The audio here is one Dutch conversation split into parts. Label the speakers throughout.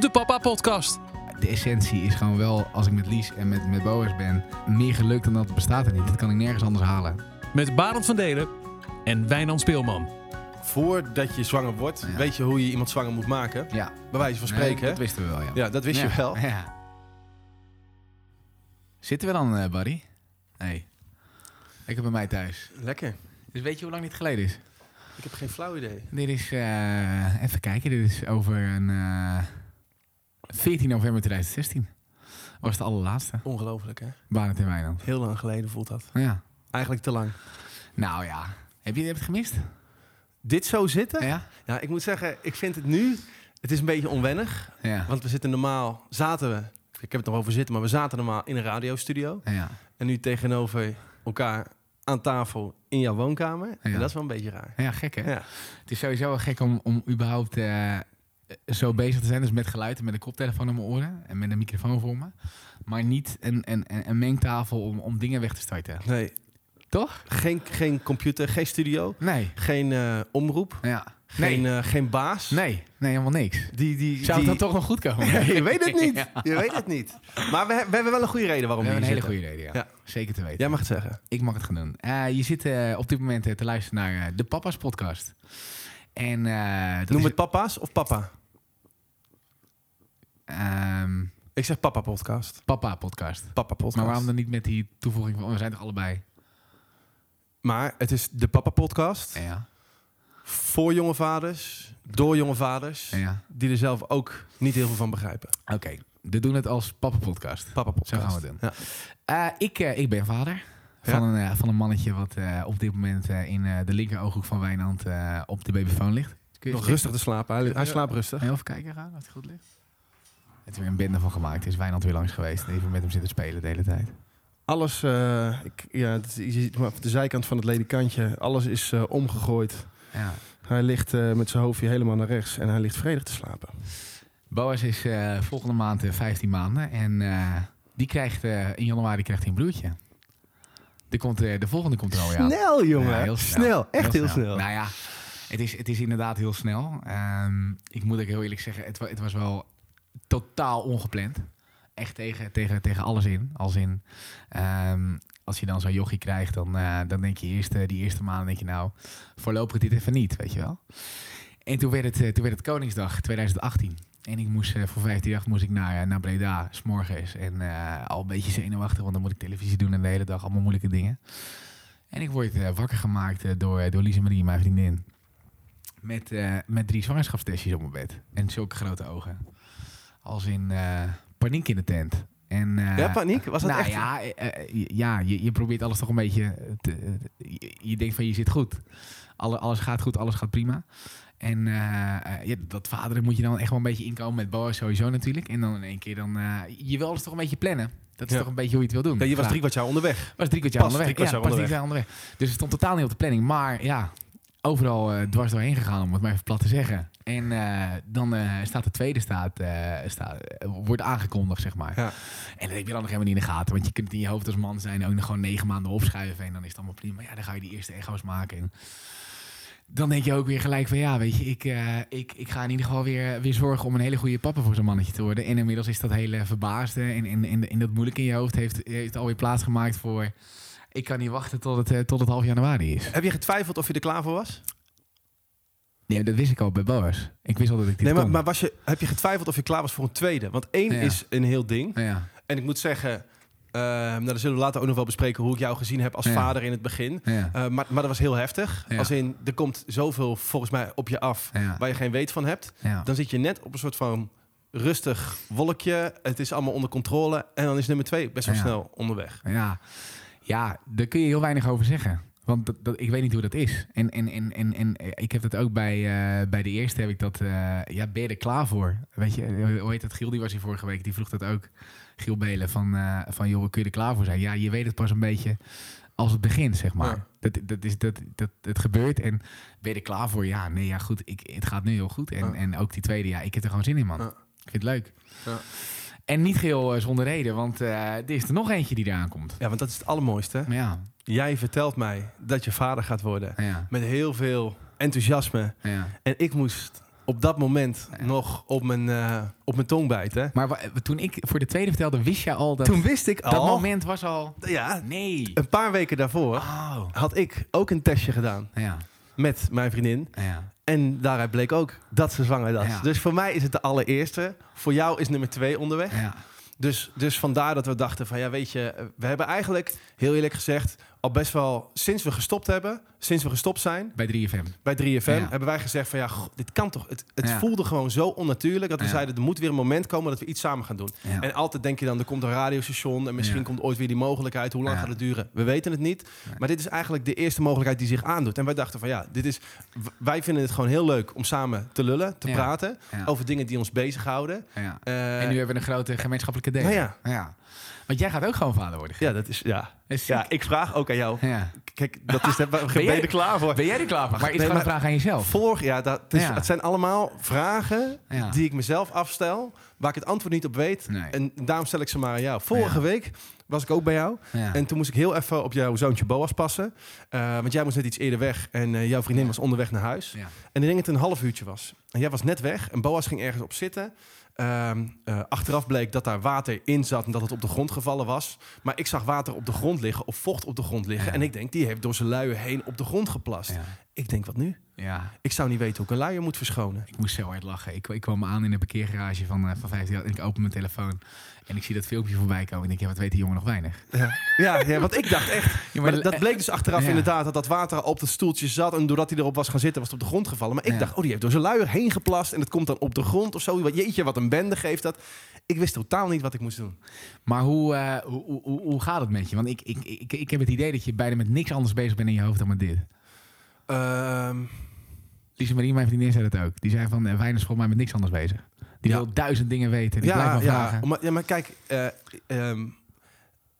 Speaker 1: de Papa Podcast.
Speaker 2: De essentie is gewoon wel, als ik met Lies en met, met Boas ben, meer geluk dan dat bestaat er niet. Dat kan ik nergens anders halen.
Speaker 1: Met Barend van Delen en Wijnand Speelman.
Speaker 3: Voordat je zwanger wordt,
Speaker 2: Ja.
Speaker 3: weet je hoe je iemand zwanger moet maken.
Speaker 2: Ja,
Speaker 3: Bij wijze van spreken.
Speaker 2: Nee, dat wisten we wel, ja.
Speaker 3: Ja, dat wist
Speaker 2: Ja,
Speaker 3: je wel.
Speaker 2: Ja. Zitten we dan, eh Barry? Nee. Ik heb bij mij thuis.
Speaker 3: Lekker.
Speaker 2: Dus weet je hoe lang dit geleden is?
Speaker 3: Ik heb geen flauw idee.
Speaker 2: Dit is, eh, even kijken, dit is over een eh 14 november 2016. Was de allerlaatste.
Speaker 3: Ongelooflijk, hè?
Speaker 2: Barend in Wijnand.
Speaker 3: Heel lang geleden voelt dat.
Speaker 2: Ja.
Speaker 3: Eigenlijk te lang.
Speaker 2: Nou ja. Heb je heb je het gemist?
Speaker 3: Dit zo zitten?
Speaker 2: Ja?
Speaker 3: Ja, ik moet zeggen, ik vind het nu... Het is een beetje onwennig.
Speaker 2: Ja.
Speaker 3: Want we zitten normaal... Zaten we... Ik heb het nog over zitten, maar we zaten normaal in een radiostudio.
Speaker 2: Ja.
Speaker 3: En nu tegenover elkaar aan tafel in jouw woonkamer. En
Speaker 2: Ja.
Speaker 3: dat is wel een beetje raar.
Speaker 2: Ja, gek hè?
Speaker 3: Ja.
Speaker 2: Het is sowieso wel gek om, om überhaupt eh, zo bezig te zijn. Dus met geluid en met een koptelefoon in mijn oren. En met een microfoon voor me. Maar niet een, een, een, mengtafel om, om dingen weg te starten.
Speaker 3: Nee,
Speaker 2: Toch?
Speaker 3: geen, geen computer, geen studio,
Speaker 2: Nee.
Speaker 3: geen eh, omroep,
Speaker 2: Ja.
Speaker 3: geen,
Speaker 2: Nee.
Speaker 3: eh, geen baas.
Speaker 2: Nee. Nee, helemaal niks.
Speaker 3: Die, die,
Speaker 2: Zou het dan toch nog goed komen?
Speaker 3: je weet het niet.
Speaker 2: Ja.
Speaker 3: Je weet het niet. Maar we, we hebben wel een goede reden waarom we,
Speaker 2: hebben een hele goede reden, ja.
Speaker 3: Ja.
Speaker 2: Zeker te weten.
Speaker 3: Jij mag het zeggen.
Speaker 2: Ik mag het gaan doen. Eh, je zit eh, op dit moment eh, te luisteren naar eh, de Papa's podcast. En eh
Speaker 3: Noem
Speaker 2: is,
Speaker 3: het papa's of papa?
Speaker 2: Ehm,
Speaker 3: Ik zeg papa podcast.
Speaker 2: Papa podcast.
Speaker 3: Papa podcast.
Speaker 2: Maar waarom dan niet met die toevoeging van, oh, we zijn toch allebei?
Speaker 3: Maar het is de papa podcast.
Speaker 2: Ja.
Speaker 3: Voor jonge vaders, door jonge vaders.
Speaker 2: ja.
Speaker 3: Die er zelf ook niet heel veel van begrijpen.
Speaker 2: Oké, we doen het als Papa podcast.
Speaker 3: Papa podcast.
Speaker 2: Zo gaan we het doen.
Speaker 3: Ja.
Speaker 2: Eh, ik, eh, ik ben vader van, een, eh, van een mannetje wat op dit moment in de linker ooghoek van Wijnand op de babyfoon ligt. Kun je
Speaker 3: Nog rustig te slapen. Hij, hij slaapt rustig.
Speaker 2: Even kijken gaan, of hij goed ligt. Het is weer een bende van gemaakt. Er is Wijnand weer langs geweest. Even met hem zitten spelen de hele tijd.
Speaker 3: Alles, eh, ik, ja, het, je ziet maar de zijkant van het ledikantje, alles is eh, omgegooid.
Speaker 2: Ja.
Speaker 3: Hij ligt eh, met zijn hoofdje helemaal naar rechts en hij ligt vredig te slapen.
Speaker 2: Boas is eh, volgende maand eh, 15 maanden. En eh, die krijgt eh, in januari krijgt hij een broertje. Er komt, eh, de volgende komt er alweer aan.
Speaker 3: Snel, jongen.
Speaker 2: Ja, heel
Speaker 3: snel. Echt heel, snel.
Speaker 2: Nou ja, het is, het is inderdaad heel snel. Ehm, ik moet ook heel eerlijk zeggen, het, het was wel totaal ongepland. Echt tegen, tegen, tegen alles in. Als in, ehm, als je dan zo'n jochie krijgt, dan, eh, dan denk je eerst, die eerste maand, denk je nou, voorlopig dit even niet, weet je wel. En toen werd het, eh, toen werd het Koningsdag 2018. En ik moest eh, voor 15 dag moest ik naar, naar Breda, s'morgens. En al een beetje zenuwachtig, want dan moet ik televisie doen en de hele dag allemaal moeilijke dingen. En ik word wakker gemaakt door, door Lise Marie, mijn vriendin. Met, met drie zwangerschapstestjes op mijn bed. En zulke grote ogen. Als in eh, paniek in de tent. En, eh,
Speaker 3: Ja, paniek? Was dat
Speaker 2: nou
Speaker 3: echt?
Speaker 2: ja, eh, ja je, je probeert alles toch een beetje... Te, je, je denkt van je zit goed. Alle, alles gaat goed, alles gaat prima. En ja, dat vaderen moet je dan echt wel een beetje inkomen met Boas sowieso natuurlijk. En dan in één keer dan... je wil alles toch een beetje plannen. Dat is
Speaker 3: Ja.
Speaker 2: toch een beetje hoe je het wil doen.
Speaker 3: Ja, je was drie kwart jaar onderweg.
Speaker 2: Was drie kwart jaar onderweg.
Speaker 3: drie kwart jaar onderweg.
Speaker 2: Dus het stond totaal niet op de planning. Maar ja, overal eh, dwars doorheen gegaan, om het maar even plat te zeggen. En eh, dan eh, staat de tweede staat, staat, wordt aangekondigd, zeg maar.
Speaker 3: Ja.
Speaker 2: En dat heb je dan nog helemaal niet in de gaten. Want je kunt het in je hoofd als man zijn ook nog gewoon negen maanden opschuiven. En dan is het allemaal prima. Ja, dan ga je die eerste echo's maken. En dan denk je ook weer gelijk van ja, weet je, ik, ik, ik ga in ieder geval weer, weer zorgen om een hele goede papa voor zo'n mannetje te worden. En inmiddels is dat hele verbaasde en, en, en, en dat moeilijke in je hoofd heeft, heeft alweer plaatsgemaakt voor. Ik kan niet wachten tot het, eh, tot het half januari is.
Speaker 3: Heb je getwijfeld of je er klaar voor was?
Speaker 2: Nee, dat wist ik al bij Boas. Ik wist al dat ik dit
Speaker 3: Nee, maar,
Speaker 2: kon.
Speaker 3: maar was je, heb je getwijfeld of je klaar was voor een tweede? Want één
Speaker 2: Ja.
Speaker 3: is een heel ding.
Speaker 2: Ja,
Speaker 3: En ik moet zeggen, eh, nou, dan zullen we later ook nog wel bespreken hoe ik jou gezien heb als
Speaker 2: Ja.
Speaker 3: vader in het begin.
Speaker 2: ja,
Speaker 3: Eh, maar, maar dat was heel heftig.
Speaker 2: Ja.
Speaker 3: Als in, er komt zoveel volgens mij op je af
Speaker 2: ja,
Speaker 3: waar je geen weet van hebt.
Speaker 2: ja.
Speaker 3: Dan zit je net op een soort van rustig wolkje. Het is allemaal onder controle. En dan is nummer twee best wel
Speaker 2: Ja.
Speaker 3: snel onderweg.
Speaker 2: Ja, ja, daar kun je heel weinig over zeggen. Want dat, dat, ik weet niet hoe dat is. En, en, en, en, en eh, ik heb dat ook bij, eh, bij de eerste heb ik dat... eh, ja, ben je er klaar voor? Weet je, hoe heet dat? Giel, die was hier vorige week. Die vroeg dat ook. Giel Belen van, van joh, kun je er klaar voor zijn? Ja, je weet het pas een beetje als het begint, zeg maar.
Speaker 3: Ja.
Speaker 2: Dat, dat is, dat, dat, het gebeurt en ben je er klaar voor? Ja, nee, ja, goed. Ik, het gaat nu heel goed. En,
Speaker 3: Ja.
Speaker 2: en ook die tweede, ja, ik heb er gewoon zin in, man.
Speaker 3: Ja.
Speaker 2: Ik vind het leuk.
Speaker 3: Ja.
Speaker 2: En niet geheel eh, zonder reden, want eh, er is er nog eentje die eraan komt.
Speaker 3: Ja, want dat is het allermooiste.
Speaker 2: Ja,
Speaker 3: Jij vertelt mij dat je vader gaat worden.
Speaker 2: ja,
Speaker 3: Met heel veel enthousiasme.
Speaker 2: ja.
Speaker 3: En ik moest op dat moment
Speaker 2: Ja.
Speaker 3: nog op mijn, eh, op mijn tong bijten.
Speaker 2: Maar toen ik voor de tweede vertelde, wist je al dat...
Speaker 3: Toen wist ik al...
Speaker 2: dat moment was al...
Speaker 3: Ja,
Speaker 2: Nee.
Speaker 3: een paar weken daarvoor
Speaker 2: Oh.
Speaker 3: had ik ook een testje gedaan
Speaker 2: Ja,
Speaker 3: met mijn vriendin.
Speaker 2: ja.
Speaker 3: En daaruit bleek ook dat ze zwanger was.
Speaker 2: Ja.
Speaker 3: Dus voor mij is het de allereerste. Voor jou is nummer twee onderweg.
Speaker 2: ja.
Speaker 3: Dus, dus vandaar dat we dachten van ja, weet je, we hebben eigenlijk, heel eerlijk gezegd, al best wel sinds we gestopt hebben, sinds we gestopt zijn
Speaker 2: Bij 3FM.
Speaker 3: bij 3FM,
Speaker 2: Ja.
Speaker 3: hebben wij gezegd van ja, goh, dit kan toch. Het, het
Speaker 2: Ja.
Speaker 3: voelde gewoon zo onnatuurlijk dat we
Speaker 2: Ja.
Speaker 3: zeiden, er moet weer een moment komen dat we iets samen gaan doen. En altijd denk je dan, er komt een radiostation en misschien komt ooit weer die mogelijkheid. Hoe lang gaat het duren? We weten het niet. Maar dit is eigenlijk de eerste mogelijkheid die zich aandoet. En wij dachten van ja, dit is, wij vinden het gewoon heel leuk om samen te lullen, te praten over dingen die ons bezighouden.
Speaker 2: Ja.
Speaker 3: Eh,
Speaker 2: En nu hebben we een grote gemeenschappelijke deel.
Speaker 3: nou ja,
Speaker 2: ja. Want jij gaat ook gewoon vader worden.
Speaker 3: ja, dat is ja.
Speaker 2: Is
Speaker 3: Ja, ik vraag ook aan jou.
Speaker 2: ja.
Speaker 3: Kijk, dat is, ben
Speaker 2: Ben
Speaker 3: je er klaar voor.
Speaker 2: Ben jij er klaar voor? Maar is
Speaker 3: Nee,
Speaker 2: gewoon een vraag aan jezelf.
Speaker 3: Vorig jaar, dat is,
Speaker 2: Ja.
Speaker 3: het zijn allemaal vragen
Speaker 2: Ja.
Speaker 3: die ik mezelf afstel, waar ik het antwoord niet op weet.
Speaker 2: Nee.
Speaker 3: En daarom stel ik ze maar aan jou. Vorige week was ik ook bij jou.
Speaker 2: Ja.
Speaker 3: En toen moest ik heel even op jouw zoontje Boas passen. Eh, want jij moest net iets eerder weg en eh, jouw vriendin was onderweg naar huis.
Speaker 2: Ja.
Speaker 3: En ik denk dat het een half uurtje was. En jij was net weg en Boas ging ergens op zitten. Ehm, eh, achteraf bleek dat daar water in zat en dat het op de grond gevallen was. Maar ik zag water op de grond liggen of vocht op de grond liggen.
Speaker 2: Ja.
Speaker 3: En ik denk, die heeft door zijn luier heen op de grond geplast.
Speaker 2: Ja.
Speaker 3: Ik denk, wat nu?
Speaker 2: ja.
Speaker 3: Ik zou niet weten hoe ik een luier moet verschonen.
Speaker 2: Ik moest zo hard lachen. Ik, ik kwam aan in de parkeergarage van, eh van 15 jaar en ik open mijn telefoon. En ik zie dat filmpje voorbij komen. En ik denk, ja, wat weet die jongen nog weinig?
Speaker 3: Ja, ja, ja want ik dacht echt...
Speaker 2: Ja,
Speaker 3: Maar dat, dat bleek dus achteraf
Speaker 2: Ja.
Speaker 3: inderdaad dat dat water op het stoeltje zat. En doordat hij erop was gaan zitten, was het op de grond gevallen. Maar ik dacht, oh, die heeft door zijn luier heen geplast. En het komt dan op de grond of zo. Jeetje, wat een bende geeft dat. Ik wist totaal niet wat ik moest doen.
Speaker 2: Maar hoe, eh, hoe, hoe, hoe- hoe gaat het met je? Want ik, ik, ik, ik heb het idee dat je bijna met niks anders bezig bent in je hoofd dan met dit.
Speaker 3: Ehm,
Speaker 2: Lise Marie, mijn vriendin, zei dat ook. Die zei van, uh, Wijn is volgens mij met niks anders bezig. Die
Speaker 3: Ja.
Speaker 2: wil duizend dingen weten. Die blijft
Speaker 3: ja,
Speaker 2: maar
Speaker 3: ja,
Speaker 2: vragen.
Speaker 3: maar, ja, maar kijk, eh, ehm,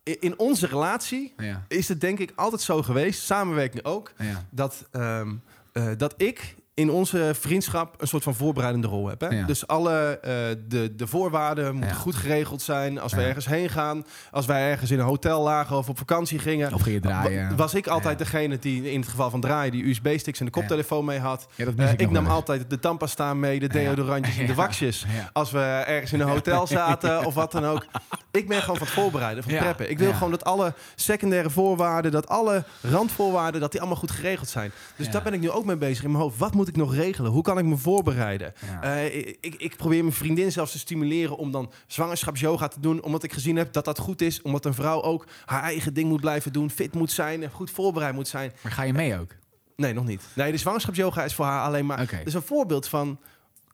Speaker 3: in onze relatie is het denk ik altijd zo geweest, samenwerking ook, dat, ehm, eh, dat ik in onze vriendschap een soort van voorbereidende rol heb. Hè?
Speaker 2: Ja.
Speaker 3: Dus alle eh, de, de voorwaarden moeten
Speaker 2: Ja.
Speaker 3: goed geregeld zijn. Als we ergens heen gaan, als wij ergens in een hotel lagen of op vakantie gingen.
Speaker 2: Of ging je draaien.
Speaker 3: wa- Was ik altijd degene die in het geval van draaien die USB-sticks en de koptelefoon mee had. Eh,
Speaker 2: ik
Speaker 3: nam altijd de tandpasta mee, de deodorantjes en de waxjes. Als we ergens in een hotel zaten of wat dan ook. Ik ben gewoon van het voorbereiden, van het preppen. Ik wil gewoon dat alle secundaire voorwaarden, dat alle randvoorwaarden, dat die allemaal goed geregeld zijn. Dus daar ben ik nu ook mee bezig in mijn hoofd. Wat moet ik nog regelen? Hoe kan ik me voorbereiden?
Speaker 2: Ja.
Speaker 3: Eh, ik, ik probeer mijn vriendin zelfs te stimuleren om dan zwangerschapsyoga te doen. Omdat ik gezien heb dat dat goed is. Omdat een vrouw ook haar eigen ding moet blijven doen. Fit moet zijn en goed voorbereid moet zijn.
Speaker 2: Maar ga je mee ook?
Speaker 3: Nee, nog niet. Nee, de zwangerschapsyoga is voor haar alleen maar...
Speaker 2: Oké.
Speaker 3: Het is een voorbeeld van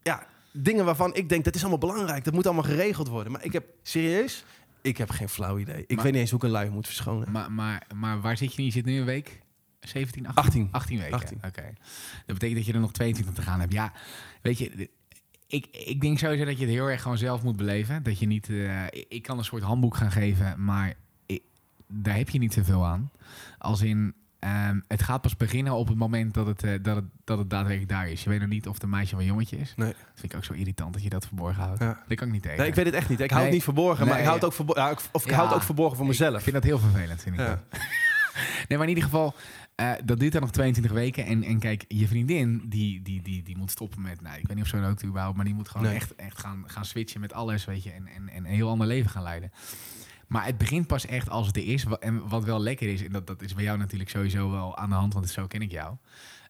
Speaker 3: ja, dingen waarvan ik denk... dat is allemaal belangrijk. Dat moet allemaal geregeld worden. Maar ik heb, serieus, ik heb geen flauw idee. Ik
Speaker 2: Maar-
Speaker 3: weet niet eens hoe ik een lui moet verschonen.
Speaker 2: Maar, maar, maar waar zit je nu? Je zit nu een week? 17, 18?
Speaker 3: 18.
Speaker 2: 18 weken.
Speaker 3: 18.
Speaker 2: Oké. Dat betekent dat je er nog 22 te gaan hebt. Ja, weet je, de- ik, ik denk sowieso dat je het heel erg gewoon zelf moet beleven. Dat je niet, eh, ik- kan een soort handboek gaan geven, maar ik- daar heb je niet zoveel aan. Als in, ehm, het gaat pas beginnen op het moment dat het, eh, dat, het, dat het daadwerkelijk daar is. Je weet nog niet of het een meisje of een jongetje is.
Speaker 3: Nee.
Speaker 2: Dat vind ik ook zo irritant dat je dat verborgen houdt.
Speaker 3: Ja.
Speaker 2: Dat kan ik niet tegen.
Speaker 3: Nee, ik weet het echt niet. Ik hou het niet verborgen. maar ik hou het ook, verbo- ja, ik- of ik
Speaker 2: Ja.
Speaker 3: hou het ook verborgen voor mezelf.
Speaker 2: Ik vind dat heel vervelend, vind ik
Speaker 3: Ja.
Speaker 2: dat. Nee, maar in ieder geval, eh, dat duurt dan nog 22 weken. En, en kijk, je vriendin, die, die, die, die moet stoppen met... Nou, ik weet niet of ze rookt überhaupt, maar die moet gewoon
Speaker 3: Nee.
Speaker 2: echt, echt gaan, gaan switchen met alles, weet je. En, en, en een heel ander leven gaan leiden. Maar het begint pas echt als het er is. En wat wel lekker is, en dat, dat is bij jou natuurlijk sowieso wel aan de hand, want zo ken ik jou.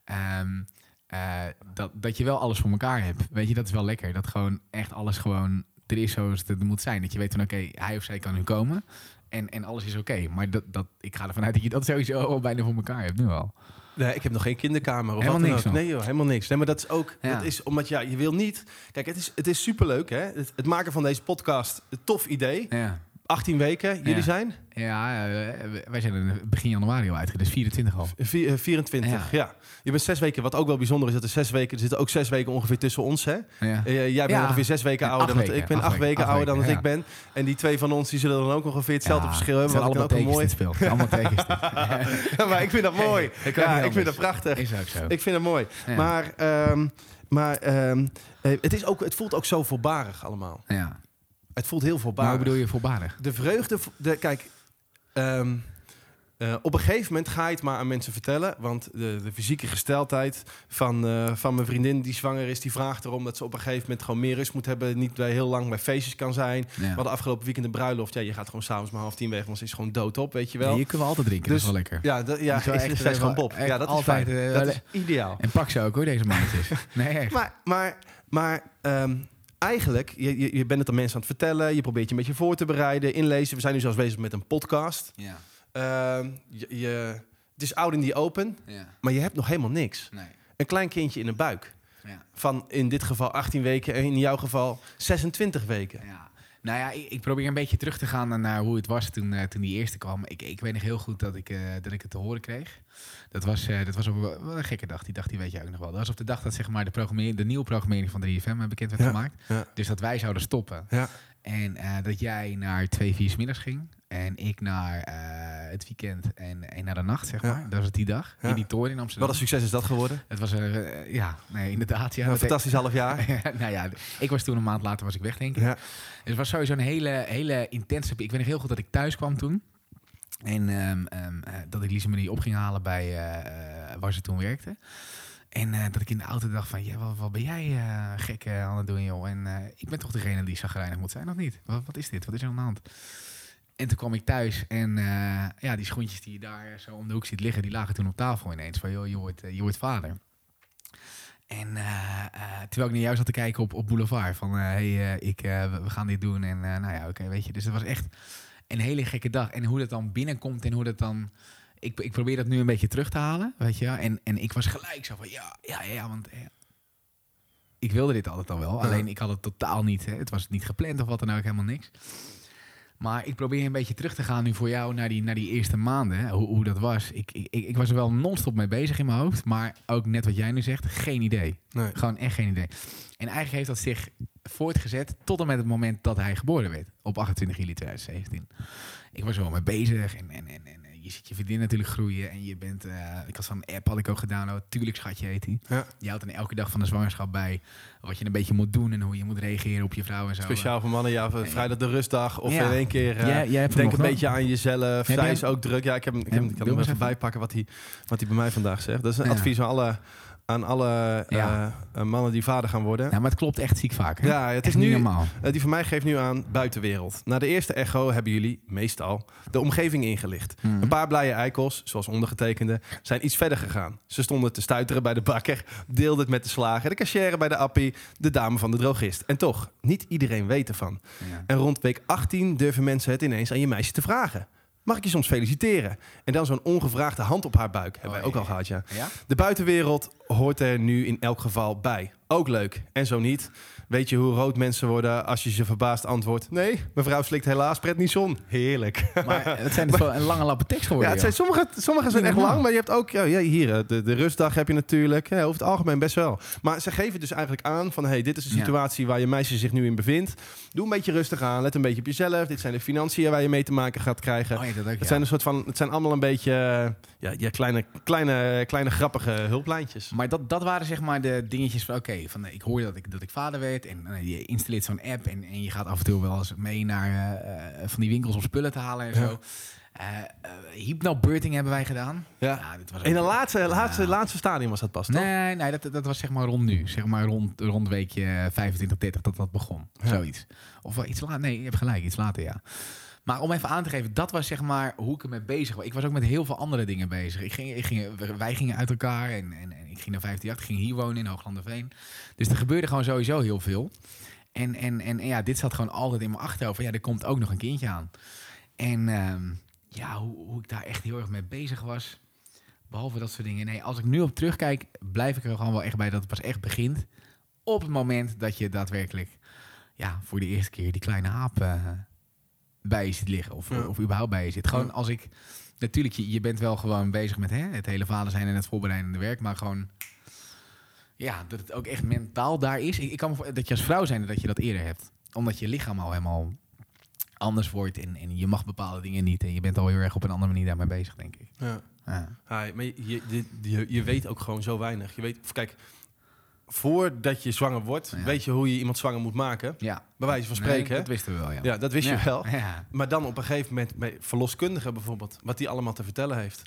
Speaker 2: Ehm, eh, dat, dat je wel alles voor elkaar hebt. Weet je, dat is wel lekker. Dat gewoon echt alles gewoon er is zoals het er moet zijn. Dat je weet van oké, hij of zij kan nu komen. En, en alles is oké. Maar dat, dat, ik ga ervan uit dat je dat sowieso al bijna voor elkaar hebt nu al.
Speaker 3: Nee, ik heb nog geen kinderkamer of
Speaker 2: Helemaal
Speaker 3: wat dan
Speaker 2: niks
Speaker 3: ook. Nee joh, helemaal niks. Nee, maar dat is ook,
Speaker 2: Ja.
Speaker 3: dat is omdat ja, je wil niet... Kijk, het is, het is superleuk hè. Het, het maken van deze podcast, een tof idee.
Speaker 2: Ja,
Speaker 3: 18 weken, jullie
Speaker 2: Ja.
Speaker 3: zijn?
Speaker 2: ja eh, wij zijn begin januari al uit. Dus 24 al.
Speaker 3: Eh, 24, ja. Je bent zes weken, wat ook wel bijzonder is, dat er zes weken, er zitten ook zes weken ongeveer tussen ons, hè?
Speaker 2: Ja.
Speaker 3: Eh, jij bent ongeveer zes weken ouder dan dat
Speaker 2: weken,
Speaker 3: ik ben,
Speaker 2: acht
Speaker 3: acht weken,
Speaker 2: weken, acht
Speaker 3: ouder dan dat ik ben. En die twee van ons, die zullen dan ook ongeveer hetzelfde verschil hebben,
Speaker 2: het
Speaker 3: ik ook
Speaker 2: allemaal
Speaker 3: mooi...
Speaker 2: speelt. Allemaal tekens
Speaker 3: maar ik vind dat mooi.
Speaker 2: Dat niet
Speaker 3: ik vind dat prachtig.
Speaker 2: Is ook zo.
Speaker 3: Ik vind het mooi. Maar, ehm, maar ehm, eh, het, is ook, het voelt ook zo voorbarig allemaal.
Speaker 2: ja.
Speaker 3: Het voelt heel voorbarig.
Speaker 2: hoe bedoel je voorbarig?
Speaker 3: De vreugde, de, kijk, ehm, Eh, op een gegeven moment ga je het maar aan mensen vertellen. Want de, de fysieke gesteldheid van, eh, van mijn vriendin die zwanger is... die vraagt erom dat ze op een gegeven moment gewoon meer rust moet hebben. Niet bij heel lang bij feestjes kan zijn.
Speaker 2: Ja.
Speaker 3: We hadden afgelopen weekend een bruiloft. Ja, je gaat gewoon s'avonds maar half tien weg, want ze is gewoon doodop, weet je wel.
Speaker 2: Nee, je kunt wel altijd drinken,
Speaker 3: Dus-
Speaker 2: dat is wel lekker.
Speaker 3: Ja, dat, ja is,
Speaker 2: echt
Speaker 3: is gewoon Bob.
Speaker 2: echt
Speaker 3: Ja, dat is fijn.
Speaker 2: eh,
Speaker 3: dat is ideaal.
Speaker 2: En pak ze ook hoor, deze maandjes. nee, echt.
Speaker 3: Maar, maar, maar ehm, eigenlijk, je, je, je bent het aan mensen aan het vertellen. Je probeert je een beetje voor te bereiden, inlezen. We zijn nu zelfs bezig met een podcast.
Speaker 2: Ja,
Speaker 3: Ehm, je, je, het is oud in die open,
Speaker 2: ja,
Speaker 3: maar je hebt nog helemaal niks.
Speaker 2: nee.
Speaker 3: Een klein kindje in de buik.
Speaker 2: Ja.
Speaker 3: Van in dit geval 18 weken en in jouw geval 26 weken.
Speaker 2: Ja. Nou ja, ik, ik probeer een beetje terug te gaan naar- hoe het was toen, eh, toen die eerste kwam. Ik, ik weet nog heel goed dat ik, eh, dat ik het te horen kreeg. Dat was, eh, dat was op wel een gekke dag. Die dag die weet je ook nog wel. Dat was op de dag dat zeg maar, de, programmering, de nieuwe programmering van 3FM bekend werd
Speaker 3: Ja,
Speaker 2: gemaakt.
Speaker 3: ja.
Speaker 2: Dus dat wij zouden stoppen.
Speaker 3: Ja.
Speaker 2: En dat jij naar twee, vier 's middags ging. En ik naar eh, het weekend en, en naar de nacht, zeg
Speaker 3: Ja.
Speaker 2: maar. Dat was die dag.
Speaker 3: Ja.
Speaker 2: In die toren in Amsterdam.
Speaker 3: Wat een succes is dat geworden.
Speaker 2: Het was een, eh, ja, nee, inderdaad. Ja,
Speaker 3: een fantastisch half jaar.
Speaker 2: nou ja, ik was toen een maand later was ik weg, denk ik.
Speaker 3: Ja.
Speaker 2: Dus het was sowieso een hele, hele intense... Ik weet nog heel goed dat ik thuis kwam toen. En ehm, ehm, eh, dat ik Lise Marie op ging halen bij eh, eh, waar ze toen werkte. En eh, dat ik in de auto dacht van... Ja, wat, wat ben jij eh, gek eh, aan het doen, joh? En eh, ik ben toch degene die zagrijnig moet zijn, of niet? Wat, wat is dit? Wat is er aan de hand? En toen kwam ik thuis en eh, ja, die schoentjes die je daar zo om de hoek ziet liggen... die lagen toen op tafel ineens. Van, joh, je wordt, eh, je wordt vader. En eh, terwijl ik naar jou zat te kijken op, op Boulevard. Van, hé, hey, ik, we- gaan dit doen. En nou ja, oké, weet je. Dus het was echt een hele gekke dag. En hoe dat dan binnenkomt en hoe dat dan... Ik, ik probeer dat nu een beetje terug te halen, weet je. En, en ik was gelijk zo van, ja, ja, ja, want... ik wilde dit altijd al wel. Alleen ik had het totaal niet. Hè. Het was niet gepland of wat dan ook, helemaal niks. Maar ik probeer een beetje terug te gaan nu voor jou naar die, naar die eerste maanden. Hè, hoe, hoe dat was. Ik, ik, ik was er wel non-stop mee bezig in mijn hoofd. Maar ook net wat jij nu zegt, geen idee.
Speaker 3: Nee.
Speaker 2: Gewoon echt geen idee. En eigenlijk heeft dat zich voortgezet tot en met het moment dat hij geboren werd. Op 28 juli 2017. Ik was er wel mee bezig. En, en, en, en je ziet je vriendin natuurlijk groeien. En je bent... eh, ik had zo'n app had ik ook gedownload. Tuurlijk schatje heet die.
Speaker 3: Ja.
Speaker 2: Je houdt dan elke dag van de zwangerschap bij. Wat je een beetje moet doen. En hoe je moet reageren op je vrouw en zo.
Speaker 3: Speciaal voor mannen, ja, vrijdag de rustdag. Of
Speaker 2: Ja.
Speaker 3: in één keer... eh,
Speaker 2: Jij, jij hebt hem
Speaker 3: Denk een beetje aan jezelf. Zij is ook druk. Ja, ik, heb, ik, heb, ik kan hem even bijpakken wat hij, wat hij bij mij vandaag zegt. Dat is een advies aan alle, aan alle
Speaker 2: Ja.
Speaker 3: eh, eh, mannen die vader gaan worden.
Speaker 2: Ja, maar het klopt echt ziek vaak. Hè?
Speaker 3: Ja, het
Speaker 2: Echt
Speaker 3: is nu,
Speaker 2: normaal.
Speaker 3: eh, die van mij geeft nu aan buitenwereld. Na de eerste echo hebben jullie, meestal, de omgeving ingelicht.
Speaker 2: Mhm.
Speaker 3: Een paar blije eikels, zoals ondergetekende, zijn iets verder gegaan. Ze stonden te stuiteren bij de bakker, deelden het met de slager, de cashier bij de appie, de dame van de drogist. En toch, niet iedereen weet ervan.
Speaker 2: Ja.
Speaker 3: En rond week 18 durven mensen het ineens aan je meisje te vragen. Mag ik je soms feliciteren? En dan zo'n ongevraagde hand op haar buik. Hebben
Speaker 2: Oh,
Speaker 3: wij ook
Speaker 2: ja.
Speaker 3: al gehad, ja.
Speaker 2: Ja?
Speaker 3: De buitenwereld hoort er nu in elk geval bij. Ook leuk. En zo niet. Weet je hoe rood mensen worden als je ze verbaasd antwoordt? Nee, mevrouw slikt helaas prednison. Heerlijk.
Speaker 2: Maar het zijn dus wel een lange lappe tekst
Speaker 3: Ja,
Speaker 2: geworden.
Speaker 3: het zijn, sommige, sommige zijn
Speaker 2: Niet
Speaker 3: echt lang, maar je hebt ook... Ja, ja, hier, eh, de, de rustdag heb je natuurlijk. Ja, over het algemeen best wel. Maar ze geven dus eigenlijk aan van... hey, dit is de
Speaker 2: Ja.
Speaker 3: situatie waar je meisje zich nu in bevindt. Doe een beetje rustig aan. Let een beetje op jezelf. Dit zijn de financiën waar je mee te maken gaat krijgen.
Speaker 2: Oh ja, dat ook,
Speaker 3: Het
Speaker 2: ja.
Speaker 3: zijn een soort van... Het zijn allemaal een beetje... eh, Ja, ja kleine, kleine, kleine grappige hulplijntjes.
Speaker 2: Maar dat, dat waren zeg maar de dingetjes van... Oké, van eh, ik hoorde dat ik, dat ik vader werd. En eh, je installeert zo'n app. En, en je gaat af en toe wel eens mee naar eh, eh, van die winkels om spullen te halen en
Speaker 3: Ja.
Speaker 2: zo. Hypnobirthing hebben wij gedaan.
Speaker 3: Ja.
Speaker 2: dit was
Speaker 3: In de laatste, laatste, laatste stadium was dat pas, toch?
Speaker 2: Nee, nee dat, dat was zeg maar rond nu. Zeg maar rond, rond weekje 25, 30 dat dat begon.
Speaker 3: Ja.
Speaker 2: Zoiets. Of wel iets later. Nee, je hebt gelijk. Iets later, ja. Maar om even aan te geven, dat was zeg maar hoe ik ermee bezig was. Ik was ook met heel veel andere dingen bezig. Ik ging, ik ging, wij gingen uit elkaar en, en, en ik ging naar 158. Ik ging hier wonen in Hooglanderveen. Dus er gebeurde gewoon sowieso heel veel. En, en, en, ja, dit zat gewoon altijd in mijn achterhoofd. Ja, er komt ook nog een kindje aan. En ehm, ja, hoe, hoe ik daar echt heel erg mee bezig was. Behalve dat soort dingen. Nee, als ik nu op terugkijk, blijf ik er gewoon wel echt bij dat het pas echt begint. Op het moment dat je daadwerkelijk, ja, voor de eerste keer die kleine aap eh, bij je ziet liggen. Of,
Speaker 3: Ja.
Speaker 2: of überhaupt bij je zit. Gewoon als ik, natuurlijk, je, je bent wel gewoon bezig met hè, het hele vader zijn en het voorbereidende werk. Maar gewoon, ja, dat het ook echt mentaal daar is. Ik, ik kan me dat je als vrouw zijn dat je dat eerder hebt. Omdat je lichaam al helemaal anders wordt. En, en je mag bepaalde dingen niet. En je bent al heel erg op een andere manier daarmee bezig, denk ik.
Speaker 3: Ja.
Speaker 2: Ja.
Speaker 3: Maar je, je, je, je weet ook gewoon zo weinig. Je weet, kijk, voordat je zwanger wordt,
Speaker 2: Ja.
Speaker 3: weet je hoe je iemand zwanger moet maken.
Speaker 2: Ja.
Speaker 3: Bij wijze van
Speaker 2: Nee,
Speaker 3: spreken.
Speaker 2: dat wisten we wel, ja.
Speaker 3: ja, dat wist
Speaker 2: Ja,
Speaker 3: je wel. Maar dan op een gegeven moment bij verloskundigen bijvoorbeeld, wat die allemaal te vertellen heeft.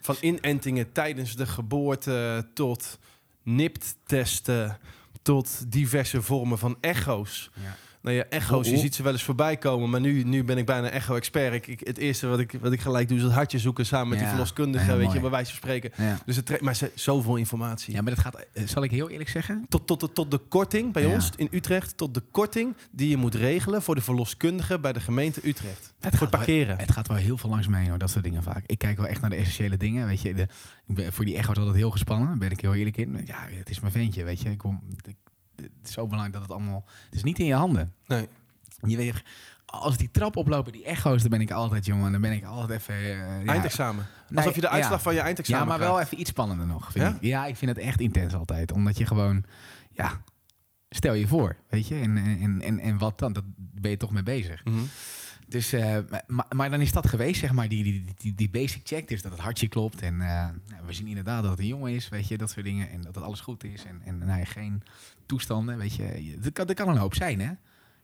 Speaker 3: Van inentingen tijdens de geboorte tot NIPT-testen, tot diverse vormen van echo's.
Speaker 2: Ja.
Speaker 3: Nou ja, echo's, je ziet ze wel eens voorbij komen, maar nu, nu ben ik bijna echo-expert. Ik, ik, het eerste wat ik, wat ik gelijk doe is het hartje zoeken samen met die verloskundige, weet je, bij wijze van spreken. Dus het trekt maar ze, zoveel informatie.
Speaker 2: ja, maar dat gaat, eh, zal ik heel eerlijk zeggen?
Speaker 3: Tot, tot, tot, tot de korting bij ons in Utrecht, tot de korting die je moet regelen voor de verloskundige bij de gemeente Utrecht.
Speaker 2: Het
Speaker 3: voor parkeren.
Speaker 2: Het gaat wel heel veel langs mij hoor, dat soort dingen vaak. Ik kijk wel echt naar de essentiële dingen, weet je. De, voor die echo's altijd heel gespannen, ben ik heel eerlijk in. Ja, het is mijn ventje, weet je. Ik kom, ik, het is zo belangrijk dat het allemaal... Het is niet in je handen.
Speaker 3: Nee.
Speaker 2: Je weet, als die trap oplopen, die echo's, dan ben ik altijd, jongen, dan ben ik altijd even... eh,
Speaker 3: Eindexamen. Alsof je de uitslag
Speaker 2: ja.
Speaker 3: van je eindexamen
Speaker 2: Ja, maar wel even iets spannender nog. Vind
Speaker 3: Ja?
Speaker 2: Ik. ja, ik vind het echt intens altijd. Omdat je gewoon, ja, stel je voor, weet je. En, en, en, en wat dan? Dat ben je toch mee bezig.
Speaker 3: Mhm.
Speaker 2: Dus, eh, maar, maar dan is dat geweest, zeg maar, die, die, die, die basic check. Dus dat het hartje klopt. En eh, nou, we zien inderdaad dat het een jongen is, weet je, dat soort dingen. En dat het alles goed is. En, en nou, geen toestanden, weet je. Er kan, er kan een hoop zijn, hè.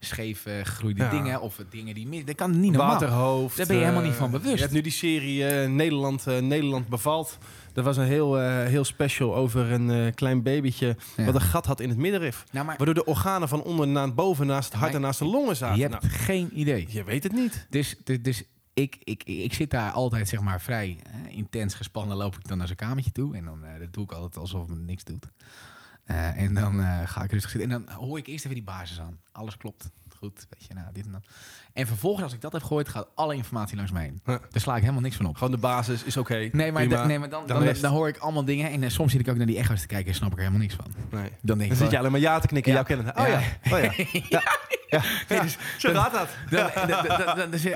Speaker 2: Scheef eh, gegroeide
Speaker 3: Ja.
Speaker 2: dingen of dingen die mis... Dat kan niet normaal.
Speaker 3: Waterhoofd.
Speaker 2: Daar ben je helemaal
Speaker 3: eh,
Speaker 2: niet van bewust.
Speaker 3: Je hebt nu die serie eh, Nederland, eh, Nederland bevalt. Er was een heel, eh, heel special over een eh, klein babytje
Speaker 2: Ja.
Speaker 3: wat een gat had in het middenrif.
Speaker 2: Nou, maar
Speaker 3: Waardoor de organen van onder naar boven naast het hart en naast de longen zaten.
Speaker 2: je hebt
Speaker 3: Nou,
Speaker 2: geen idee.
Speaker 3: je weet het niet.
Speaker 2: Dus, dus, dus ik, ik, ik zit daar altijd zeg maar vrij eh, intens gespannen. Loop ik dan naar zijn kamertje toe. En dan eh, dat doe ik altijd alsof het niks doet. Eh, en dan eh, ga ik rustig zitten. En dan hoor ik eerst even die basis aan. Alles klopt. Goed, weet je, nou, dit en dat. En vervolgens, als ik dat heb gehoord, gaat alle informatie langs mij heen.
Speaker 3: Ja.
Speaker 2: Daar sla ik helemaal niks van op.
Speaker 3: Gewoon de basis is oké.
Speaker 2: Nee, maar,
Speaker 3: prima.
Speaker 2: da- nee, maar dan,
Speaker 3: Dan
Speaker 2: dan, hoor ik allemaal dingen. En eh, soms zit ik ook naar die echo's te kijken en snap ik er helemaal niks van.
Speaker 3: Nee.
Speaker 2: Dan denk ik,
Speaker 3: zit je alleen maar ja te knikken,
Speaker 2: Ja.
Speaker 3: kennen. Oh ja.
Speaker 2: Ja.
Speaker 3: Oh ja. ja. ja. ja.
Speaker 2: dus
Speaker 3: Zo gaat dat.
Speaker 2: Dan,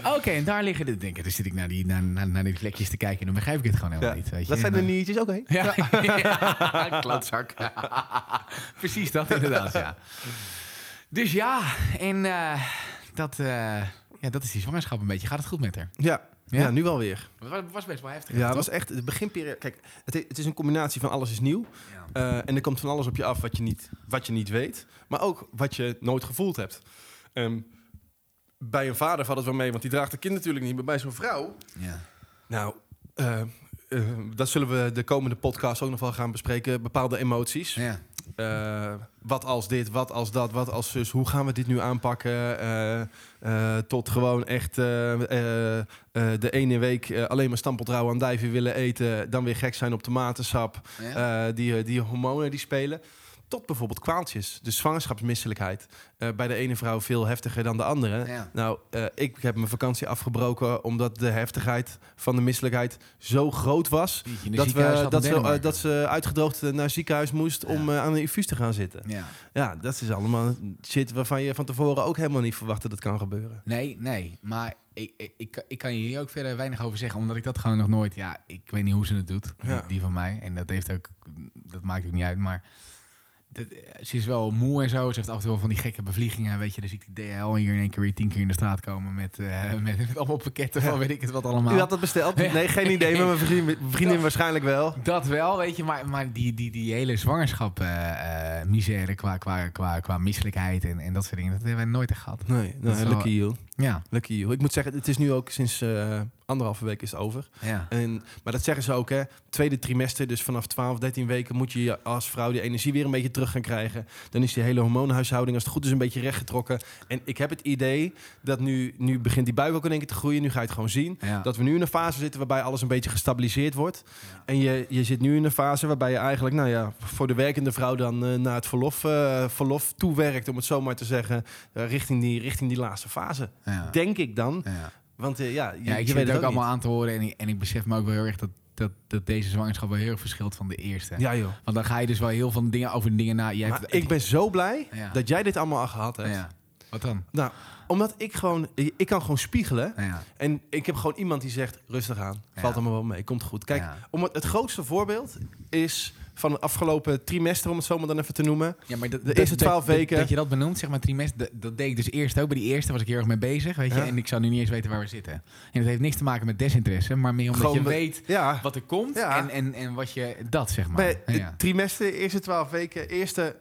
Speaker 2: dan, oké, en daar liggen de dingen. Dan zit ik naar die, naar, naar, naar die vlekjes te kijken en dan begrijp ik het gewoon helemaal
Speaker 3: Ja.
Speaker 2: niet. Weet je.
Speaker 3: Dat zijn de nietjes, oké.
Speaker 2: Ja, ja. klootzak. Precies dat inderdaad, ja. Dus ja, en eh, dat, eh, ja, dat is die zwangerschap een beetje. Gaat het goed met haar?
Speaker 3: Ja.
Speaker 2: Ja?
Speaker 3: Ja. nu wel weer.
Speaker 2: Het was- was best wel heftig.
Speaker 3: Ja, het was echt de beginperiode. Kijk, het, is een combinatie van alles is nieuw.
Speaker 2: Ja.
Speaker 3: Eh, en er komt van alles op je af wat je, niet, wat je niet weet. Maar ook wat je nooit gevoeld hebt. Ehm, bij een vader valt het wel mee, want die draagt het kind natuurlijk niet. Maar bij zo'n vrouw...
Speaker 2: Ja.
Speaker 3: Nou, dat zullen we de komende podcast ook nog wel gaan bespreken. Bepaalde emoties.
Speaker 2: Ja.
Speaker 3: Eh, wat als dit, wat als dat, wat als zus. Hoe gaan we dit nu aanpakken? Eh, eh, tot gewoon echt de ene week alleen maar stampeltrouw aan dijven willen eten. Dan weer gek zijn op tomatensap.
Speaker 2: Ja.
Speaker 3: Die, die hormonen die spelen. Tot bijvoorbeeld kwaaltjes. De zwangerschapsmisselijkheid. Eh, bij de ene vrouw veel heftiger dan de andere.
Speaker 2: Ja.
Speaker 3: Nou, eh, ik heb mijn vakantie afgebroken omdat de heftigheid van de misselijkheid zo groot was. Dat, we, dat, ze, eh, dat ze uitgedroogd naar het ziekenhuis moest om
Speaker 2: Ja.
Speaker 3: aan de infuus te gaan zitten.
Speaker 2: Ja.
Speaker 3: Ja, dat is allemaal shit waarvan je van tevoren ook helemaal niet verwacht dat het kan gebeuren.
Speaker 2: Nee, nee. Maar ik, ik, ik, ik kan je hier ook verder weinig over zeggen. Omdat ik dat gewoon nog nooit... Ja, ik weet niet hoe ze het doet.
Speaker 3: Ja.
Speaker 2: Die, die van mij. En dat heeft ook... Dat maakt ook niet uit. Maar dat, ze is wel moe en zo. Ze heeft af en toe wel van die gekke bevliegingen. Weet je, dan zie ik die DHL hier in één keer weer tien keer in de straat komen. Met, eh, met, met allemaal pakketten van weet ik het wat allemaal.
Speaker 3: U had dat besteld? Nee, geen idee, maar mijn vriendin, vriendin waarschijnlijk wel.
Speaker 2: Dat wel, weet je, maar, maar die, die, die hele zwangerschap eh, eh, misère qua, qua, qua, qua misselijkheid en, en dat soort dingen, dat hebben wij nooit echt gehad.
Speaker 3: Nee,
Speaker 2: Dat is
Speaker 3: nee
Speaker 2: wel-
Speaker 3: lucky you.
Speaker 2: Ja,
Speaker 3: Lucky you. Ik moet zeggen, het is nu ook sinds eh, anderhalve week is het over.
Speaker 2: ja.
Speaker 3: En, maar dat zeggen ze ook, hè. Tweede trimester, dus vanaf 12, 13 weken... moet je als vrouw die energie weer een beetje terug gaan krijgen. Dan is die hele hormoonhuishouding, als het goed is, een beetje rechtgetrokken. En ik heb het idee dat nu, nu begint die buik ook in één keer te groeien. Nu ga je het gewoon zien.
Speaker 2: ja.
Speaker 3: Dat we nu in een fase zitten waarbij alles een beetje gestabiliseerd wordt.
Speaker 2: Ja.
Speaker 3: En je, je zit nu in een fase waarbij je eigenlijk, nou ja, voor de werkende vrouw dan eh, naar het verlof, eh, verlof toewerkt, om het zo maar te zeggen, eh, richting, die, richting die laatste fase. Denk ik dan. Want eh, ja, je,
Speaker 2: ja, ik
Speaker 3: je weet
Speaker 2: het ook
Speaker 3: ook
Speaker 2: allemaal aan te horen en ik, en ik besef me ook wel heel erg dat, dat, dat deze zwangerschap wel heel erg verschilt van de eerste.
Speaker 3: Ja joh.
Speaker 2: Want dan ga je dus wel heel veel dingen over de dingen na. Jij
Speaker 3: Maar
Speaker 2: hebt-
Speaker 3: ik ben zo blij
Speaker 2: Ja.
Speaker 3: dat jij dit allemaal al gehad hebt.
Speaker 2: Ja. Wat dan?
Speaker 3: Nou, omdat ik gewoon, ik kan gewoon spiegelen.
Speaker 2: Ja.
Speaker 3: En ik heb gewoon iemand die zegt, rustig aan. Valt allemaal wel mee, komt goed. Kijk, om het, het grootste voorbeeld is van het afgelopen trimester, om het zo maar dan even te noemen.
Speaker 2: Ja, maar dat,
Speaker 3: De eerste
Speaker 2: dat-
Speaker 3: 12
Speaker 2: dat-
Speaker 3: weken-
Speaker 2: Dat je dat benoemt, zeg maar, trimester, dat, dat deed ik dus eerst ook. Bij die eerste was ik heel erg mee bezig, weet je.
Speaker 3: Ja.
Speaker 2: En ik zou nu niet eens weten waar we zitten. En dat heeft niks te maken met desinteresse, maar meer omdat
Speaker 3: Gewoon
Speaker 2: je weet
Speaker 3: Ja,
Speaker 2: wat er komt
Speaker 3: Ja.
Speaker 2: en, en, en wat je... Dat, zeg maar.
Speaker 3: bij het trimester, eerste 12 weken, eerste,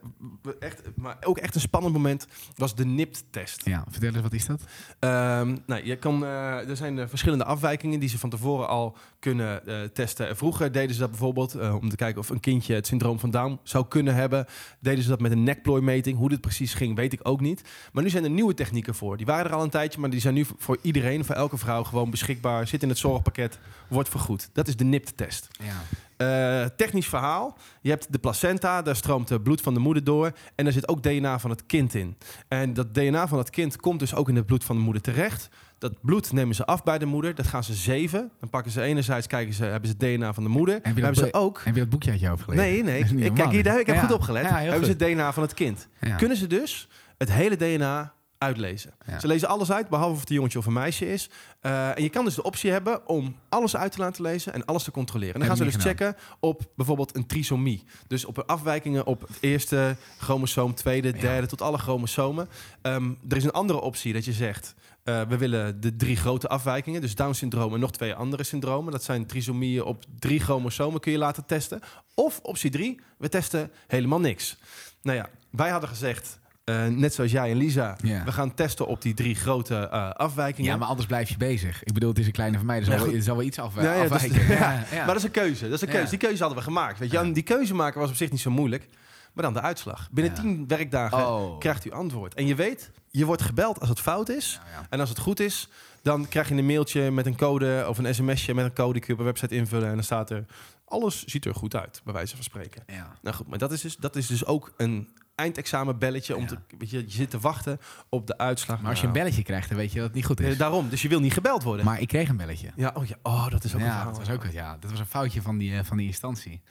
Speaker 3: echt, maar ook echt een spannend moment, was de NIPT-test.
Speaker 2: ja, vertel eens, wat is dat?
Speaker 3: Ehm, nou, je kan, eh, er zijn eh, verschillende afwijkingen die ze van tevoren al kunnen eh, testen. Vroeger deden ze dat bijvoorbeeld om te kijken of een kindje het syndroom van Down zou kunnen hebben. Deden ze dat met een nekplooimeting. Hoe dit precies ging, weet ik ook niet. Maar nu zijn er nieuwe technieken voor. Die waren er al een tijdje, maar die zijn nu voor iedereen, voor elke vrouw gewoon beschikbaar. Zit in het zorgpakket, wordt vergoed. Dat is de NIPT-test.
Speaker 2: Ja.
Speaker 3: Eh, technisch verhaal. Je hebt de placenta, daar stroomt het bloed van de moeder door. En er zit ook DNA van het kind in. En dat DNA van het kind komt dus ook in het bloed van de moeder terecht. Dat bloed nemen ze af bij de moeder. Dat gaan ze zeven. Dan pakken ze enerzijds, kijken ze, hebben ze het DNA van de moeder.
Speaker 2: je dat
Speaker 3: hebben ze ook...
Speaker 2: Heb je dat boekje uit je hoofd gelezen?
Speaker 3: Nee, nee. Ik, kijk hier, ik heb
Speaker 2: Ja.
Speaker 3: goed opgelet.
Speaker 2: Ja,
Speaker 3: hebben ze het DNA van het kind. Kunnen ze dus het hele DNA uitlezen.
Speaker 2: Ja.
Speaker 3: Ze lezen alles uit, behalve of het een jongetje of een meisje is. Eh, en je kan dus de optie hebben om alles uit te laten lezen en alles te controleren. En dan gaan ze dus checken op bijvoorbeeld een trisomie. Dus op afwijkingen op het eerste chromosoom, tweede,
Speaker 2: Ja.
Speaker 3: derde, tot alle chromosomen. Ehm, er is een andere optie dat je zegt... eh, we willen de drie grote afwijkingen, dus Down-syndroom en nog twee andere syndromen. Dat zijn trisomieën op drie chromosomen, kun je laten testen. Of optie drie, we testen helemaal niks. Nou ja, wij hadden gezegd, eh, net zoals jij en Lisa,
Speaker 2: Ja.
Speaker 3: we gaan testen op die drie grote eh, afwijkingen.
Speaker 2: Ja, maar anders blijf je bezig. Ik bedoel, het is een kleine van mij, dus
Speaker 3: Ja,
Speaker 2: zal, wel,
Speaker 3: goed.
Speaker 2: er zal wel iets
Speaker 3: Ja,
Speaker 2: afwijken.
Speaker 3: Maar dat is een keuze. Dat is een keuze. Die keuze hadden we gemaakt. Weet je? En die keuze maken was op zich niet zo moeilijk. Maar dan de uitslag. Binnen tien werkdagen
Speaker 2: Oh.
Speaker 3: krijgt u antwoord. En je weet, je wordt gebeld als het fout is. En als het goed is, dan krijg je een mailtje met een code of een sms'je met een code die kun je op een website invullen. En dan staat er, alles ziet er goed uit, bij wijze van spreken. Nou goed, maar dat is dus, dat is dus ook een eindexamenbelletje. Om
Speaker 2: Ja.
Speaker 3: te, weet je, je zit te wachten op de uitslag.
Speaker 2: Maar als je een belletje krijgt, dan weet je dat het niet goed
Speaker 3: eh,
Speaker 2: is.
Speaker 3: daarom, dus je wil niet gebeld worden.
Speaker 2: Maar ik kreeg een belletje.
Speaker 3: ja, oh ja, oh, dat is ook
Speaker 2: ja, dat was ook ja, dat was een foutje van die, eh, van die instantie.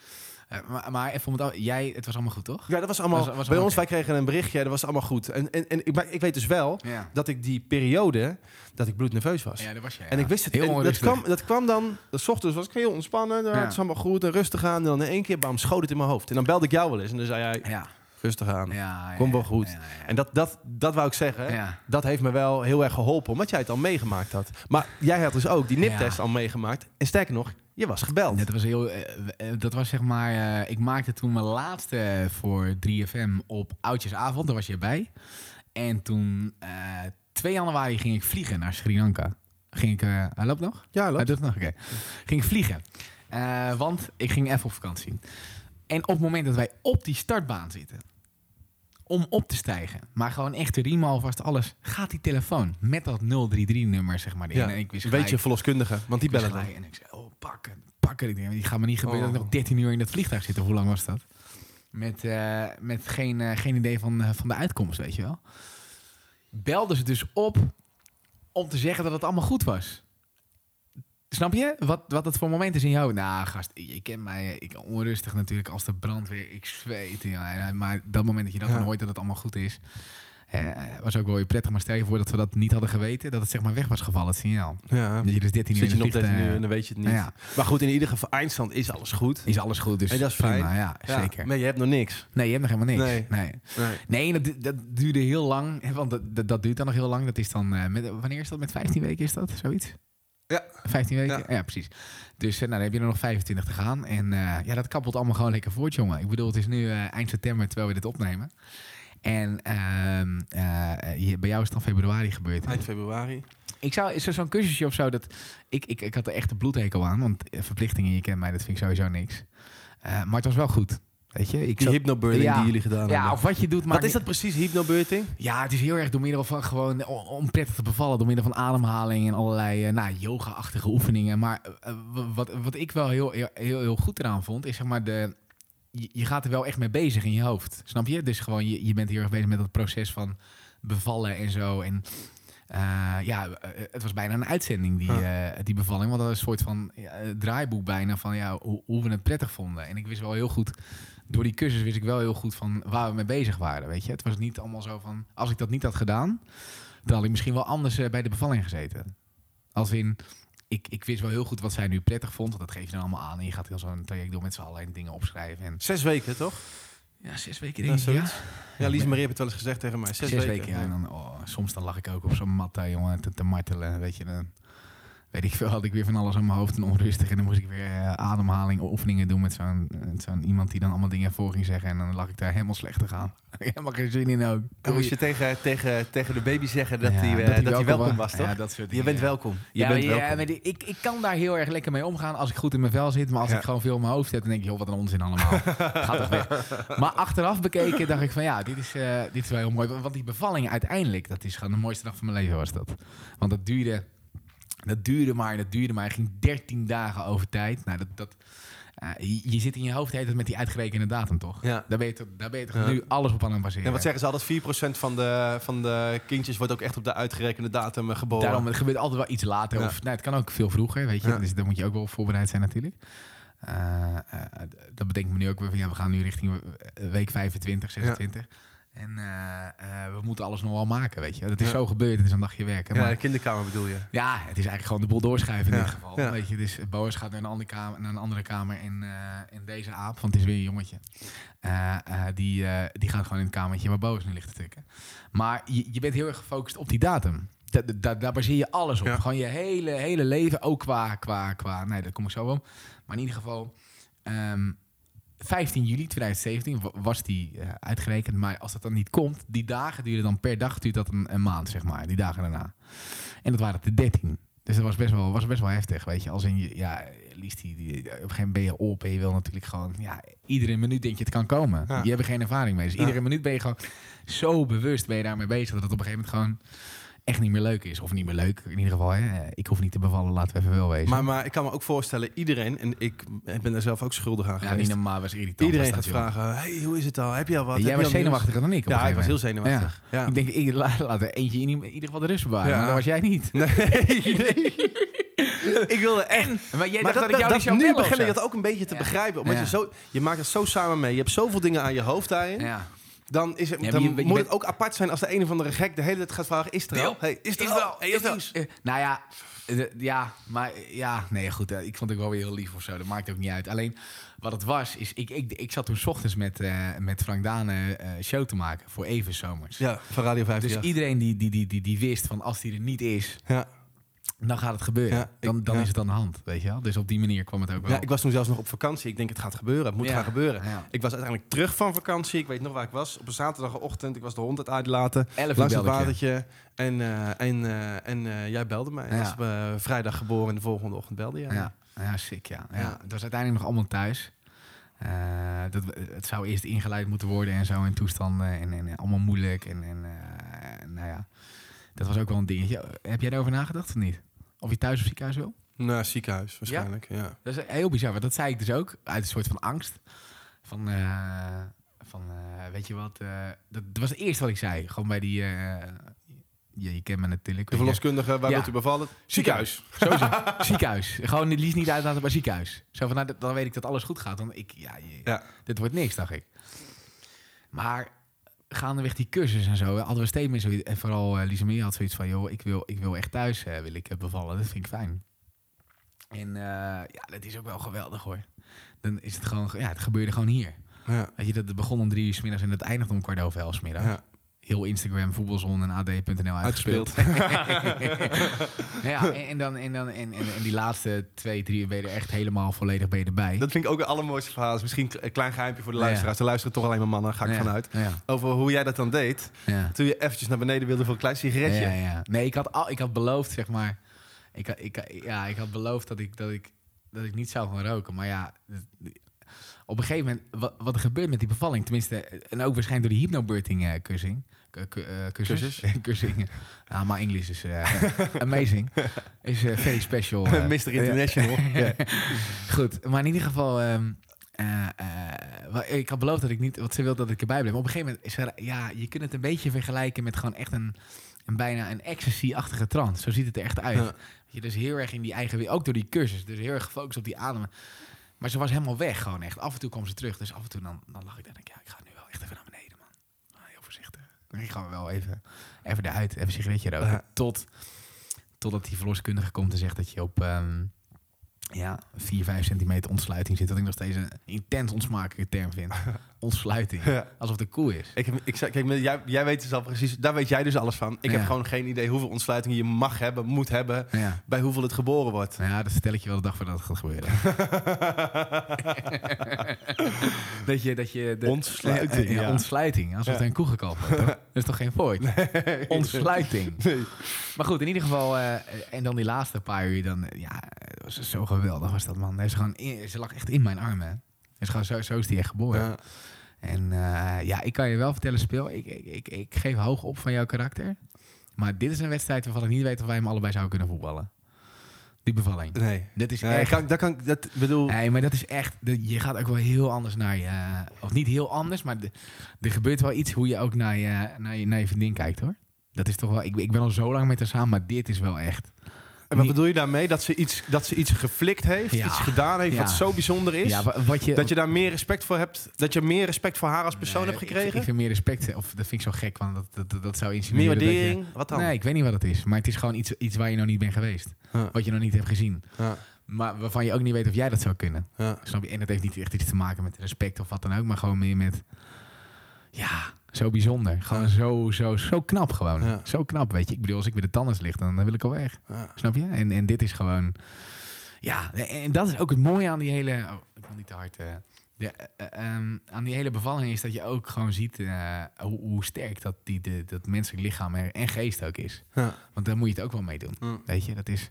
Speaker 2: Eh, maar, maar even om het jij, het was allemaal goed, toch?
Speaker 3: Ja, dat was allemaal.
Speaker 2: Was- was
Speaker 3: bij
Speaker 2: allemaal
Speaker 3: ons, wij kregen een berichtje, dat was allemaal goed. En, en, en ik, ik weet dus wel
Speaker 2: Ja.
Speaker 3: dat ik die periode, dat ik bloednerveus was.
Speaker 2: Ja, dat was.
Speaker 3: En ik wist het.
Speaker 2: Heel
Speaker 3: dat, kwam, dat kwam dan, dat 's ochtends was ik heel ontspannen. Ja. Het is allemaal goed en rustig aan. En dan in één keer, bam, schoot het in mijn hoofd. En dan belde ik jou wel eens. En dan zei jij,
Speaker 2: Ja.
Speaker 3: Rustig aan.
Speaker 2: Ja, ja,
Speaker 3: Kom wel goed. En dat, dat, dat wou ik zeggen. Dat heeft me wel heel erg geholpen, omdat jij het al meegemaakt had. Maar jij had dus ook die NIP-test al meegemaakt. En sterker nog, je was gebeld.
Speaker 2: Dat was heel, eh, eh, dat was zeg maar, eh, ik maakte toen mijn laatste voor 3FM op Oudjesavond, daar was je bij. En toen, eh 2 januari ging ik vliegen naar Sri Lanka. Ging ik, hij loopt nog?
Speaker 3: Ja,
Speaker 2: Hij
Speaker 3: loopt.
Speaker 2: het nog, oké. Ging ik vliegen. Want ik ging even op vakantie. En op het moment dat wij op die startbaan zitten, om op te stijgen, maar gewoon echt de riem alvast alles, gaat die telefoon met dat 033-nummer, zeg maar.
Speaker 3: Ja.
Speaker 2: En ik wist
Speaker 3: Weet je,
Speaker 2: gelijk-
Speaker 3: verloskundige, want die bellen dan.
Speaker 2: En ik zei, oh, pakken, pakken. Ik denk, die gaat me niet gebeuren dat ik
Speaker 3: Oh.
Speaker 2: nog 13 uur in dat vliegtuig zit. Of hoe lang was dat? Met, eh, met geen, eh, geen idee van, eh, van de uitkomst, weet je wel. Belden ze dus op om te zeggen dat het allemaal goed was. Snap je? Wat, wat het voor moment is in jou? Nou, gast, je kent mij. Ik onrustig natuurlijk als de brandweer. Ik zweet. Ja, maar dat moment dat je dat
Speaker 3: Ja.
Speaker 2: dan hoort dat het allemaal goed is... eh, was ook wel weer prettig. Maar stel je voor dat we dat niet hadden geweten. Dat het zeg maar weg was gevallen, het signaal.
Speaker 3: Ja.
Speaker 2: Dat je dus 13 uur
Speaker 3: Zit je
Speaker 2: in
Speaker 3: nog
Speaker 2: de
Speaker 3: 13 uur
Speaker 2: vliegtuig-
Speaker 3: en dan weet je het niet.
Speaker 2: Ja.
Speaker 3: Maar goed, in ieder geval, eindstand is alles goed.
Speaker 2: Is alles goed, dus
Speaker 3: En dat is
Speaker 2: prima,
Speaker 3: fijn.
Speaker 2: Ja,
Speaker 3: Ja,
Speaker 2: zeker.
Speaker 3: Maar je hebt nog niks.
Speaker 2: Nee, je hebt nog helemaal niks.
Speaker 3: Nee.
Speaker 2: Nee,
Speaker 3: Nee.
Speaker 2: nee. dat, dat duurde heel lang. hè, Want dat, dat, dat duurt dan nog heel lang. Dat is dan, eh, met, wanneer is dat? Met 15 weken is dat? Zoiets?
Speaker 3: Ja.
Speaker 2: 15 weken?
Speaker 3: Ja.
Speaker 2: Ja, precies. Dus eh, nou, dan heb je er nog 25 te gaan. En eh, ja, dat kappelt allemaal gewoon lekker voort, jongen. Ik bedoel, het is nu eh, eind september terwijl we dit opnemen. En ehm, eh, bij jou is het dan februari gebeurd.
Speaker 3: Eind februari.
Speaker 2: Ik zou is er zo'n cursusje of zo dat ik, ik, ik had er echt een bloedhekel aan, want verplichtingen, je kent mij, dat vind ik sowieso niks. Maar het was wel goed, weet je. Ik
Speaker 3: Die hypnobirthing
Speaker 2: Ja.
Speaker 3: die jullie gedaan
Speaker 2: ja,
Speaker 3: hebben.
Speaker 2: of wat je doet, maar
Speaker 3: Wat is dat precies, hypnobirthing?
Speaker 2: Ja, het is heel erg door middel van gewoon o- om prettig te bevallen, door middel van ademhaling en allerlei eh, nou, yoga-achtige oefeningen. Maar eh, w- wat, wat ik wel heel, heel, heel, heel goed eraan vond, is zeg maar de. Je, gaat er wel echt mee bezig in je hoofd. Snap je? Dus gewoon, je, je bent heel erg bezig met dat proces van bevallen en zo. En eh, ja, eh, het was bijna een uitzending, die,
Speaker 3: Ah.
Speaker 2: eh, die bevalling. Want dat was een soort van ja, eh, draaiboek bijna van ja, hoe, hoe we het prettig vonden. En ik wist wel heel goed, door die cursus wist ik wel heel goed van waar we mee bezig waren. Weet je? Het was niet allemaal zo van, als ik dat niet had gedaan, dan had ik misschien wel anders eh, bij de bevalling gezeten. Als in, ik, ik wist wel heel goed wat zij nu prettig vond. Want dat geef je dan allemaal aan. En je gaat heel zo'n traject door met z'n allen en dingen opschrijven. En
Speaker 3: Zes weken, toch?
Speaker 2: ja, zes weken denk ik. Ja.
Speaker 3: Ja, Lies Marie heeft het wel eens gezegd tegen mij. Zes,
Speaker 2: Zes,
Speaker 3: weken.
Speaker 2: weken. ja. En dan, oh, soms dan lag ik ook op zo'n mat daar, jongen, te, te martelen. Weet je, dan weet ik veel, had ik weer van alles aan mijn hoofd en onrustig. En dan moest ik weer eh, ademhaling, oefeningen doen met zo'n met zo'n iemand die dan allemaal dingen voor ging zeggen. En dan lag ik daar helemaal slecht te gaan. helemaal geen zin in ook.
Speaker 3: Dan moest je tegen, tegen, tegen de baby zeggen dat
Speaker 2: Ja,
Speaker 3: hij
Speaker 2: dat
Speaker 3: dat hij welkom was, toch?
Speaker 2: Ja, dat soort
Speaker 3: Je
Speaker 2: dingen,
Speaker 3: bent
Speaker 2: ja.
Speaker 3: welkom. Je
Speaker 2: Ja,
Speaker 3: bent
Speaker 2: ja,
Speaker 3: welkom.
Speaker 2: maar die- ik, ik kan daar heel erg lekker mee omgaan als ik goed in mijn vel zit. Maar als
Speaker 3: Ja.
Speaker 2: ik gewoon veel in mijn hoofd heb, dan denk ik, joh, wat een onzin allemaal. Gaat toch weg. Maar achteraf bekeken dacht ik van, ja, dit is, eh, dit is wel heel mooi. Want die bevalling uiteindelijk, dat is gewoon de mooiste dag van mijn leven was dat. Want dat duurde, dat duurde maar, dat duurde maar. Ging 13 dagen over tijd. Nou, dat... dat eh, je, je zit in je hoofd tijd met die uitgerekende datum, toch?
Speaker 3: Ja.
Speaker 2: Daar ben je, toch- daar ben je toch
Speaker 3: Ja.
Speaker 2: nu alles op aan het baseren.
Speaker 3: En wat zeggen ze altijd? 4% van de, van de kindjes wordt ook echt op de uitgerekende datum eh, geboren.
Speaker 2: Daarom, het gebeurt altijd wel iets later.
Speaker 3: Ja.
Speaker 2: Of, nou, het kan ook veel vroeger, weet je. Dus daar moet je ook wel op voorbereid zijn natuurlijk. Eh, dat bedenkt me nu ook weer van, ja, we gaan nu richting week 25, 26. En eh, eh, we moeten alles nog wel maken, weet je. Dat is zo gebeurd, het is een dagje werken.
Speaker 3: ja,
Speaker 2: Maar,
Speaker 3: de kinderkamer bedoel je.
Speaker 2: ja, het is eigenlijk gewoon de boel doorschuiven in dit geval. Weet je, dus Boas gaat naar een andere kamer, naar een andere kamer en, eh, en deze aap, want het is weer een jongetje, die, die gaat gewoon in het kamertje waar Boas nu ligt te tikken. Maar je, je bent heel erg gefocust op die datum. Da, da- daar baseer je alles op.
Speaker 3: Ja.
Speaker 2: Gewoon je hele, hele leven, ook qua, qua, qua, nee, daar kom ik zo op. Maar in ieder geval, ehm, 15 juli 2017 wa- was die eh, uitgerekend. Maar als dat dan niet komt, die dagen duren dan per dag duurt dat een, een maand, zeg maar. Die dagen daarna. En dat waren de 13. Dus dat was best wel, was best wel heftig, weet je. Als in, je, ja, Lies, die, die, op een gegeven moment ben je op en je wil natuurlijk gewoon, ja, iedere minuut denk je het kan komen.
Speaker 3: Ja.
Speaker 2: Je hebt er geen ervaring mee. Dus
Speaker 3: Ja.
Speaker 2: iedere minuut ben je gewoon zo bewust ben je daarmee bezig dat het op een gegeven moment gewoon echt niet meer leuk is. Of niet meer leuk, in ieder geval. Hè. Ik hoef niet te bevallen, laten we even wel wezen.
Speaker 3: Maar, maar ik kan me ook voorstellen, iedereen, en ik ben er zelf ook schuldig aan
Speaker 2: ja,
Speaker 3: geweest.
Speaker 2: niet normaal was irritant.
Speaker 3: Iedereen
Speaker 2: was
Speaker 3: gaat
Speaker 2: dat,
Speaker 3: vragen, hey, hoe is het al? Heb je al wat?
Speaker 2: Jij was zenuwachtiger dan ik
Speaker 3: Ja, ik was heel zenuwachtig. Ja.
Speaker 2: Ik denk, ik, la- laat er eentje in, in ieder geval de rust bewaren.
Speaker 3: Ja.
Speaker 2: Maar dat was jij niet.
Speaker 3: Nee, nee. ik wilde echt...
Speaker 2: Maar jij
Speaker 3: Maar
Speaker 2: dacht
Speaker 3: dat,
Speaker 2: dat, ik jou
Speaker 3: dat,
Speaker 2: niet zou
Speaker 3: nu begin ik dat ook een beetje te
Speaker 2: Ja.
Speaker 3: begrijpen. Omdat
Speaker 2: Ja.
Speaker 3: je, zo, je maakt het zo samen mee. Je hebt zoveel dingen aan je hoofd daarin.
Speaker 2: Ja.
Speaker 3: Dan, is het,
Speaker 2: Ja, maar
Speaker 3: dan
Speaker 2: je- je
Speaker 3: moet
Speaker 2: bent-
Speaker 3: het ook apart zijn als de een of andere gek de hele tijd gaat vragen... Is er al? Hey, is er al? Hey, is er al?
Speaker 2: Eh, Nou ja, eh, ja, maar eh, ja, nee, goed. ik vond het wel weer heel lief of zo. Dat maakt ook niet uit. Alleen wat het was, is ik, ik, ik zat toen 's ochtends met, eh, met Frank Daan eh, eh, show te maken voor Even Zomers.
Speaker 3: Ja, van Radio 50.
Speaker 2: Dus iedereen die, die, die, die, die wist van als die er niet is,
Speaker 3: ja.
Speaker 2: Dan gaat het gebeuren.
Speaker 3: Ja, ik-
Speaker 2: dan dan
Speaker 3: ja.
Speaker 2: is het aan de hand, weet je wel. Dus op die manier kwam het ook wel.
Speaker 3: ja, ik was toen zelfs nog op vakantie. Ik denk, het gaat gebeuren. Het moet
Speaker 2: Ja.
Speaker 3: gaan gebeuren. Ik was uiteindelijk terug van vakantie. Ik weet nog waar ik was. Op een zaterdagochtend. Ik was de hond uitlaten.
Speaker 2: Elf
Speaker 3: Langs het watertje. En, eh, en, eh, en eh, jij belde mij.
Speaker 2: Ja.
Speaker 3: Was vrijdag geboren en de volgende ochtend belde je.
Speaker 2: Ja, ja sick, ja. ja. Het was uiteindelijk nog allemaal thuis. Dat, het zou eerst ingeleid moeten worden en zo in toestanden. En, en allemaal moeilijk. En, en nou ja, dat was ook wel een dingetje. Heb jij erover nagedacht of niet? Of je thuis of ziekenhuis wil?
Speaker 3: Naar ziekenhuis waarschijnlijk. Ja.
Speaker 2: Dat is heel bizar, want dat zei ik dus ook. Uit een soort van angst. Van, eh, van eh, weet je wat, eh, dat, was het eerste wat ik zei. Gewoon bij die, je, je kent me natuurlijk.
Speaker 3: De verloskundige, waar
Speaker 2: Ja.
Speaker 3: wilt u bevallen? Ziekenhuis.
Speaker 2: Sowieso. ziekenhuis. Gewoon het liefst niet uitlaten bij ziekenhuis. Zo van, nou, dan weet ik dat alles goed gaat. Dan ik, ja, je-
Speaker 3: Ja.
Speaker 2: dit wordt niks, dacht ik. Maar gaandeweg die cursus en zo, hadden we steeds meer zoiets. En vooral uh, Lisa Meer had zoiets van, joh, ik wil, ik wil echt thuis eh, wil ik, eh, bevallen. Dat vind ik fijn. En eh, ja, dat is ook wel geweldig hoor. Dan is het gewoon, ja, het gebeurde gewoon hier.
Speaker 3: Ja.
Speaker 2: Weet je, dat het begon om drie uur 's middags en het eindigt om kwart over elf 's middags.
Speaker 3: Ja.
Speaker 2: Heel Instagram, voetbalzon en ad.nl uitgespeeld. ja, en, dan, en, dan en, en, die laatste twee, drie ben je er echt helemaal volledig bij erbij.
Speaker 3: Dat vind ik ook het allermooiste verhaal. is misschien een klein geheimpje voor de luisteraars. Er luisteren toch alleen maar mannen, ga ik vanuit. Over hoe jij dat dan deed.
Speaker 2: ja.
Speaker 3: Toen je eventjes naar beneden wilde voor een klein sigaretje.
Speaker 2: Ja, ja. Nee, ik had, al, ik had beloofd, zeg maar. Ik, ik, ja, ik had beloofd dat ik, dat, ik, dat ik niet zou gaan roken. Maar ja, op een gegeven moment, wat, wat er gebeurt met die bevalling, tenminste, en ook waarschijnlijk door die hypnobirthing eh kussing. ku- ku- eh, cursus. Kussing. Ja, maar Engels is eh, amazing. Is eh, very special. eh.
Speaker 3: Mr. International.
Speaker 2: Goed, maar in ieder geval... ehm, eh, eh, ik had beloofd dat ik niet... Want ze wilde dat ik erbij bleef. Maar op een gegeven moment is er... Ja, je kunt het een beetje vergelijken met gewoon echt een... een bijna een ecstasy-achtige trance. Zo ziet het er echt uit.
Speaker 3: Ja.
Speaker 2: Je, dus heel erg in die eigen... Ook door die cursus. Dus heel erg gefocust op die ademen. Maar ze was helemaal weg gewoon echt. Af en toe kwam ze terug. Dus af en toe dan, dan lag ik daar en denk ik... Ja, ik ga nu wel echt even naar beneden, man. Maar heel voorzichtig. Ik gewoon wel even, even eruit. Even een sigaretje roken. Tot, totdat die verloskundige komt en zegt dat je op ehm, ja, 4, 5 centimeter ontsluiting zit. Dat ik nog steeds een intens onsmakelijke term vind. ontsluiting.
Speaker 3: Ja.
Speaker 2: Alsof het koe is.
Speaker 3: Ik, heb- ik, kijk, jij, jij weet dus al precies, daar weet jij dus alles van. Ik heb gewoon geen idee hoeveel ontsluitingen je mag hebben, moet hebben,
Speaker 2: Ja.
Speaker 3: bij hoeveel het geboren wordt.
Speaker 2: Ja, dat stel ik je wel de dag voordat het gaat gebeuren. dat je, dat je de,
Speaker 3: Ontsluiting,
Speaker 2: Ja,
Speaker 3: ja.
Speaker 2: ontsluiting. Alsof er een koe wordt. toch? Dat is toch geen voort? Ontsluiting.
Speaker 3: Nee.
Speaker 2: Maar goed, in ieder geval. eh, en dan die laatste paar uur. Dan, ja, het was zo geweldig was dat man. Is gewoon in- ze lag echt in mijn armen. Is gewoon zo, zo is die echt geboren.
Speaker 3: Ja.
Speaker 2: En eh, ja, ik kan je wel vertellen, speel. Ik, ik, ik, ik geef hoog op van jouw karakter. Maar dit is een wedstrijd waarvan ik niet weet of wij hem allebei zouden kunnen voetballen. Die bevalling.
Speaker 3: Nee.
Speaker 2: Dit is
Speaker 3: Nee,
Speaker 2: echt.
Speaker 3: kan, dat kan, dat bedoel.
Speaker 2: Nee, maar dat is echt. Je gaat ook wel heel anders naar je. Of niet heel anders, maar de- er gebeurt wel iets hoe je ook naar je, naar je, naar je vriendin kijkt hoor. Dat is toch wel. Ik, ik ben al zo lang met haar samen, maar dit is wel echt.
Speaker 3: En wat bedoel je daarmee? Dat ze iets, dat ze iets geflikt heeft,
Speaker 2: Ja.
Speaker 3: iets gedaan heeft
Speaker 2: Ja.
Speaker 3: wat zo bijzonder is.
Speaker 2: Ja, wa- wat je.
Speaker 3: dat je daar meer respect voor hebt. Dat je meer respect voor haar als persoon
Speaker 2: Nee,
Speaker 3: hebt
Speaker 2: ik-
Speaker 3: gekregen.
Speaker 2: Ik, vind meer respect. Of dat vind ik zo gek, want dat, dat, dat, dat zou insinueren.
Speaker 3: meer waardering. Wat dan?
Speaker 2: Nee, ik weet niet wat het is. Maar het is gewoon iets, iets waar je nog niet bent geweest. Wat je nog niet hebt gezien. Maar waarvan je ook niet weet of jij dat zou kunnen. Snap je? En dat heeft niet echt iets te maken met respect of wat dan ook. Maar gewoon meer met... Ja, zo bijzonder. Gewoon
Speaker 3: Ja.
Speaker 2: zo, zo, zo knap gewoon.
Speaker 3: Ja.
Speaker 2: Zo knap, weet je. Ik bedoel, als ik bij de tandarts lig, dan, dan wil ik al weg.
Speaker 3: Ja.
Speaker 2: Snap je? En, en dit is gewoon... Ja, en dat is ook het mooie aan die hele... Oh, ik wil niet te hard... eh, de, eh, ehm, aan die hele bevalling is dat je ook gewoon ziet eh, hoe, hoe sterk dat, die, de, dat menselijk lichaam er- en geest ook is.
Speaker 3: Ja.
Speaker 2: Want daar moet je het ook wel mee doen. Weet je, dat is.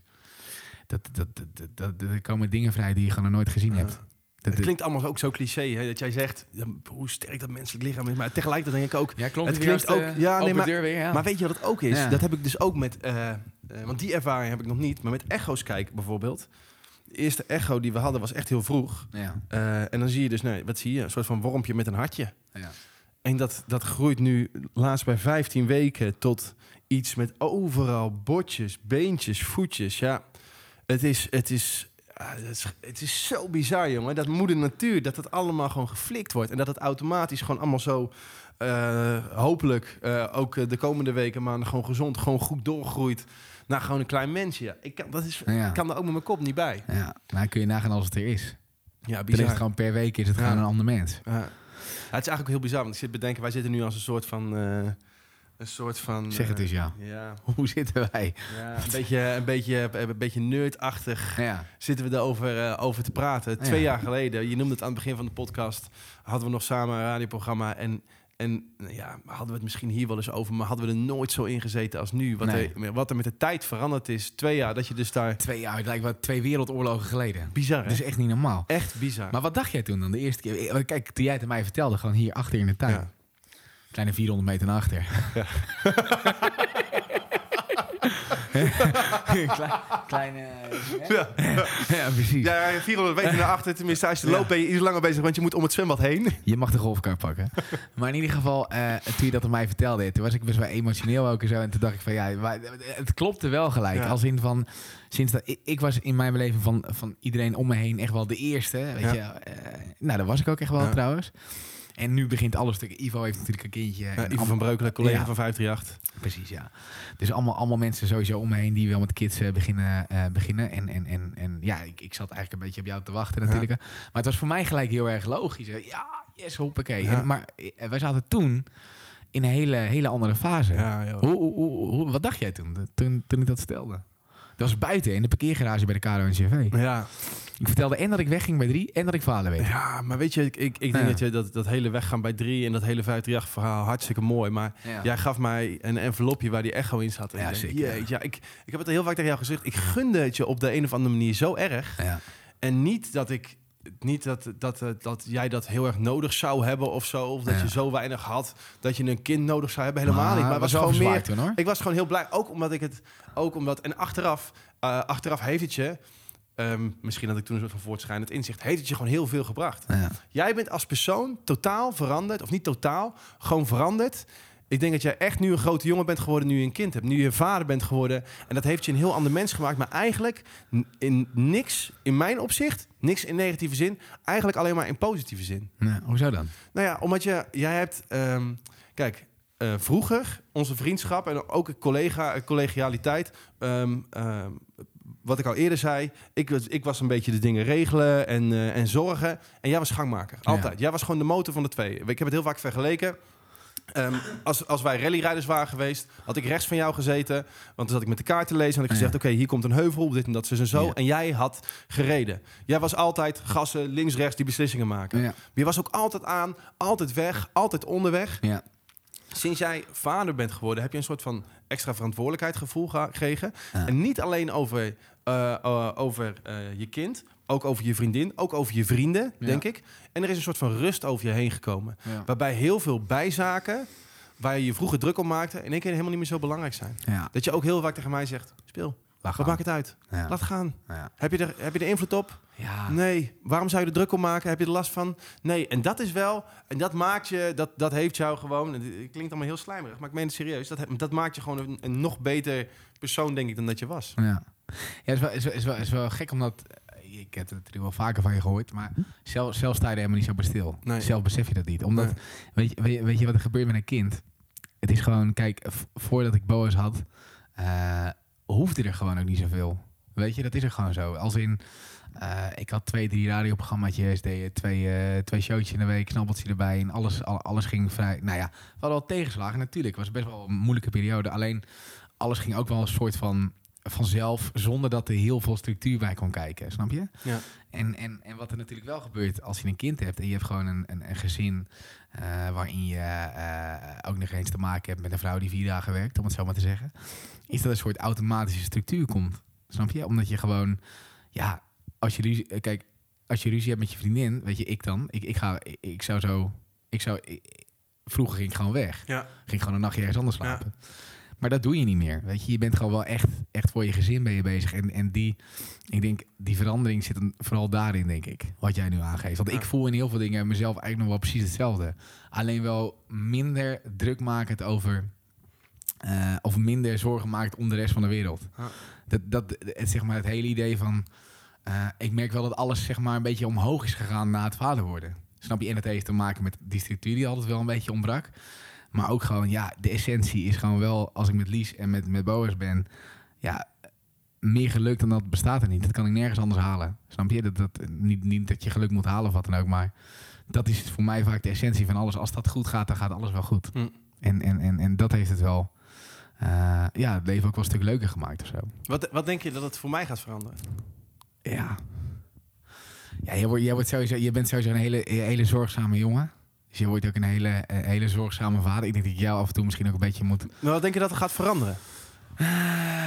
Speaker 2: Dat, dat, dat, dat, dat- er komen dingen vrij die je gewoon nog nooit gezien
Speaker 3: Ja.
Speaker 2: hebt.
Speaker 3: Het klinkt allemaal ook zo cliché, hè, dat jij zegt hoe sterk dat menselijk lichaam is. Maar tegelijkertijd denk ik ook,
Speaker 2: ja, klopt.
Speaker 3: het klinkt
Speaker 2: als de
Speaker 3: ook- ja, nee, maar-
Speaker 2: deur weer, ja.
Speaker 3: Maar weet je wat het ook is?
Speaker 2: Ja.
Speaker 3: Dat heb ik dus ook met... eh, eh, want die ervaring heb ik nog niet. Maar met echo's kijken bijvoorbeeld. De eerste echo die we hadden was echt heel vroeg.
Speaker 2: ja,
Speaker 3: Eh, en dan zie je dus, nee, wat zie je? Een soort van wormpje met een hartje.
Speaker 2: ja.
Speaker 3: En dat, dat groeit nu laatst bij 15 weken tot iets met overal botjes, beentjes, voetjes. Ja, het is, het is, ah, het is, het is zo bizar, jongen. Dat moeder natuur, dat het allemaal gewoon geflikt wordt. En dat het automatisch gewoon allemaal zo, eh, hopelijk, eh, ook eh, de komende weken, maanden gewoon gezond, gewoon goed doorgroeit. Naar gewoon een klein mensje. Ja, ik, kan, dat is,
Speaker 2: Ja.
Speaker 3: ik kan er ook met mijn kop niet bij.
Speaker 2: ja. Nou, kun je nagaan als het er is.
Speaker 3: Ja,
Speaker 2: is
Speaker 3: bizar.
Speaker 2: het gewoon per week is het
Speaker 3: Ja.
Speaker 2: gewoon een ander mens.
Speaker 3: Ja. Het is eigenlijk ook heel bizar, want ik zit bedenken, wij zitten nu als een soort van... een soort van...
Speaker 2: Zeg het
Speaker 3: eh,
Speaker 2: eens, ja.
Speaker 3: Ja,
Speaker 2: Hoe zitten wij?
Speaker 3: ja een, beetje, een, beetje, een beetje nerdachtig
Speaker 2: Ja,
Speaker 3: zitten we erover eh, over te praten. Twee jaar geleden, je noemde het aan het begin van de podcast... hadden we nog samen een radioprogramma en... En nou ja, hadden we het misschien hier wel eens over, maar hadden we er nooit zo in gezeten als nu. Wat,
Speaker 2: Nee.
Speaker 3: er, wat er met de tijd veranderd is. Twee jaar, dat je dus daar...
Speaker 2: twee jaar, het lijkt wel twee wereldoorlogen geleden.
Speaker 3: Bizar,
Speaker 2: Dat is echt niet normaal.
Speaker 3: Echt bizar.
Speaker 2: Maar wat dacht jij toen dan de eerste keer? Eh, Kijk, toen jij het mij vertelde, gewoon hier achter in de tuin.
Speaker 3: Ja.
Speaker 2: Kleine 400 meter naar achter. Klein, kleine...
Speaker 3: Ja.
Speaker 2: ja, precies.
Speaker 3: Ja, ja, 400 meter naar achter. Tenminste, als je
Speaker 2: Ja.
Speaker 3: loopt ben je iets langer bezig, want je moet om het zwembad heen.
Speaker 2: Je mag de golfkar pakken. maar in ieder geval, eh, toen je dat aan mij vertelde, toen was ik best wel emotioneel ook en zo. En toen dacht ik van ja, maar het klopte wel gelijk.
Speaker 3: Ja.
Speaker 2: Als in van, sinds dat ik, ik was in mijn beleving van, van iedereen om me heen echt wel de eerste. Weet
Speaker 3: Ja.
Speaker 2: je, eh, nou, dat was ik ook echt wel
Speaker 3: Ja.
Speaker 2: trouwens. En nu begint alles stuk. Ivo heeft natuurlijk een kindje.
Speaker 3: Ivo van Breukelen, collega
Speaker 2: Ja.
Speaker 3: van 538.
Speaker 2: Precies, ja. Dus allemaal, allemaal mensen sowieso om me heen die wel met kids eh, beginnen. eh, beginnen. En, en, en, en ja, ik, ik zat eigenlijk een beetje op jou te wachten natuurlijk. Maar het was voor mij gelijk heel erg logisch. hè. Ja, yes, hoppakee.
Speaker 3: Ja.
Speaker 2: En, maar eh, wij zaten toen in een hele, hele andere fase.
Speaker 3: Ja,
Speaker 2: hoe, hoe, hoe- wat dacht jij toen, toen, toen ik dat stelde? Dat was buiten in de parkeergarage bij de KRO NCV.
Speaker 3: Ja.
Speaker 2: Ik vertelde en dat ik wegging bij drie en dat ik vader werd.
Speaker 3: ja, maar weet je, ik, ik, ik denk
Speaker 2: Ja.
Speaker 3: dat je dat, dat hele weggaan bij drie en dat hele 538 verhaal hartstikke mooi. Maar
Speaker 2: Ja.
Speaker 3: jij gaf mij een envelopje waar die echo in zat. En
Speaker 2: Ja, zeker, ja,
Speaker 3: ik, ik heb het heel vaak tegen jou gezegd. Ik gunde het je op de een of andere manier zo erg.
Speaker 2: Ja.
Speaker 3: En niet dat ik. Niet dat, dat, eh, dat jij dat heel erg nodig zou hebben of zo. Of dat
Speaker 2: Ja.
Speaker 3: je zo weinig had dat je een kind nodig zou hebben. Helemaal niet. Maar was gewoon meer.
Speaker 2: toen hoor.
Speaker 3: Ik was gewoon heel blij, ook omdat ik het, ook omdat, en achteraf, eh, achteraf heeft het je, ehm, misschien had ik toen een soort van voortschrijdend inzicht, heeft het je gewoon heel veel gebracht.
Speaker 2: Ja.
Speaker 3: Jij bent als persoon totaal veranderd, of niet totaal, gewoon veranderd. Ik denk dat jij echt nu een grote jongen bent geworden, nu je een kind hebt, nu je vader bent geworden. En dat heeft je een heel ander mens gemaakt, maar eigenlijk in niks, in mijn opzicht, niks in negatieve zin, eigenlijk alleen maar in positieve zin.
Speaker 2: Ja, hoezo dan?
Speaker 3: Nou ja, omdat je, jij hebt, ehm, kijk, eh, vroeger onze vriendschap en ook collega, collegialiteit. ehm, ehm, wat ik al eerder zei, ik, was- ik was een beetje de dingen regelen en, eh, en zorgen. En jij was gangmaker,
Speaker 2: Ja.
Speaker 3: altijd. Jij was gewoon de motor van de twee. Ik heb het heel vaak vergeleken. Ehm, als, als wij rallyrijders waren geweest, had ik rechts van jou gezeten. Want dan zat ik met de kaart te lezen en had ik
Speaker 2: Ja.
Speaker 3: gezegd... oké, hier komt een heuvel, dit en dat, zo en zo.
Speaker 2: Ja.
Speaker 3: En jij had gereden. Jij was altijd gassen, links, rechts, die beslissingen maken.
Speaker 2: Ja.
Speaker 3: Je was ook altijd aan, altijd weg, altijd onderweg.
Speaker 2: Ja.
Speaker 3: Sinds jij vader bent geworden, heb je een soort van extra verantwoordelijkheidsgevoel ge- gekregen. En niet alleen over, eh, eh, over eh, je kind, ook over je vriendin, ook over je vrienden,
Speaker 2: Ja.
Speaker 3: denk ik. En er is een soort van rust over je heen gekomen.
Speaker 2: Ja.
Speaker 3: Waarbij heel veel bijzaken, waar je je vroeger druk om maakte, in één keer helemaal niet meer zo belangrijk zijn.
Speaker 2: Ja.
Speaker 3: Dat je ook heel vaak tegen mij zegt, speel,
Speaker 2: Laat
Speaker 3: wat maakt het uit? Laat gaan.
Speaker 2: Ja.
Speaker 3: Heb je, er, heb je er invloed op?
Speaker 2: Ja.
Speaker 3: Nee. Waarom zou je er druk om maken? Heb je er last van? Nee. En dat is wel, en dat maakt je, dat, dat heeft jou gewoon, het klinkt allemaal heel slijmerig, maar ik meen het serieus, dat, dat maakt je gewoon een, een nog beter persoon, denk ik, dan dat je was.
Speaker 2: Ja, ja is, wel, is, wel, is, wel, is wel gek omdat. Ik heb het natuurlijk wel vaker van je gehoord, maar zelf, zelf sta je er helemaal niet zo bij stil.
Speaker 3: Nee.
Speaker 2: Zelf besef je dat niet. Omdat,
Speaker 3: Nee.
Speaker 2: weet, je, weet, je, weet je wat er gebeurt met een kind? Het is gewoon, kijk, voordat ik Boas had, eh, hoefde er gewoon ook niet zoveel. Weet je, dat is er gewoon zo. Als in, eh, ik had twee, drie radioprogramma's, deed twee, eh twee showtjes in de week, knabbeltje erbij en alles, al- alles ging vrij. Nou ja, we hadden wel tegenslagen natuurlijk. Het was best wel een moeilijke periode. Alleen, alles ging ook wel een soort van vanzelf, zonder dat er heel veel structuur bij kon kijken, snap je?
Speaker 3: Ja.
Speaker 2: En, en, en wat er natuurlijk wel gebeurt als je een kind hebt en je hebt gewoon een, een, een gezin eh, waarin je eh, ook nog eens te maken hebt met een vrouw die vier dagen werkt, om het zo maar te zeggen, is dat een soort automatische structuur komt. Snap je? Omdat je gewoon, ja, als je ruzie, eh, kijk, als je ruzie hebt met je vriendin, weet je, ik dan, ik, ik ga, ik, ik zou zo, ik zou, ik- vroeger ging ik gewoon weg.
Speaker 3: Ja.
Speaker 2: Ging gewoon een nachtje ergens anders slapen. Maar dat doe je niet meer. Weet je, je bent gewoon wel echt, echt voor je gezin ben je bezig. En, en die, ik denk, die verandering zit vooral daarin, denk ik. Wat jij nu aangeeft. Want
Speaker 3: Ja.
Speaker 2: ik voel in heel veel dingen mezelf eigenlijk nog wel precies hetzelfde. Alleen wel minder druk makend over. eh, of minder zorgen maakt om de rest van de wereld.
Speaker 3: Ja.
Speaker 2: Dat, dat, het, zeg maar, het hele idee van. eh, ik merk wel dat alles zeg maar, een beetje omhoog is gegaan na het vader worden. Snap je? En het heeft te maken met die structuur die altijd wel een beetje ontbrak. Maar ook gewoon, ja, de essentie is gewoon wel, als ik met Lies en met, met Boas ben, ja, meer geluk dan dat bestaat er niet. Dat kan ik nergens anders halen. Snap je? Dat, dat, niet, niet dat je geluk moet halen of wat dan ook, maar dat is voor mij vaak de essentie van alles. Als dat goed gaat, dan gaat alles wel goed.
Speaker 3: Hm.
Speaker 2: En, en, en, en dat heeft het wel, eh, ja, het leven ook wel een stuk leuker gemaakt of zo.
Speaker 3: Wat, wat denk je dat het voor mij gaat veranderen?
Speaker 2: Ja. Ja, jij, wordt, jij, wordt sowieso, je bent sowieso een hele, een hele zorgzame jongen. Dus je wordt ook een hele, een hele zorgzame vader. Ik denk dat ik jou af en toe misschien ook een beetje moet...
Speaker 3: Maar wat denk je dat er gaat veranderen?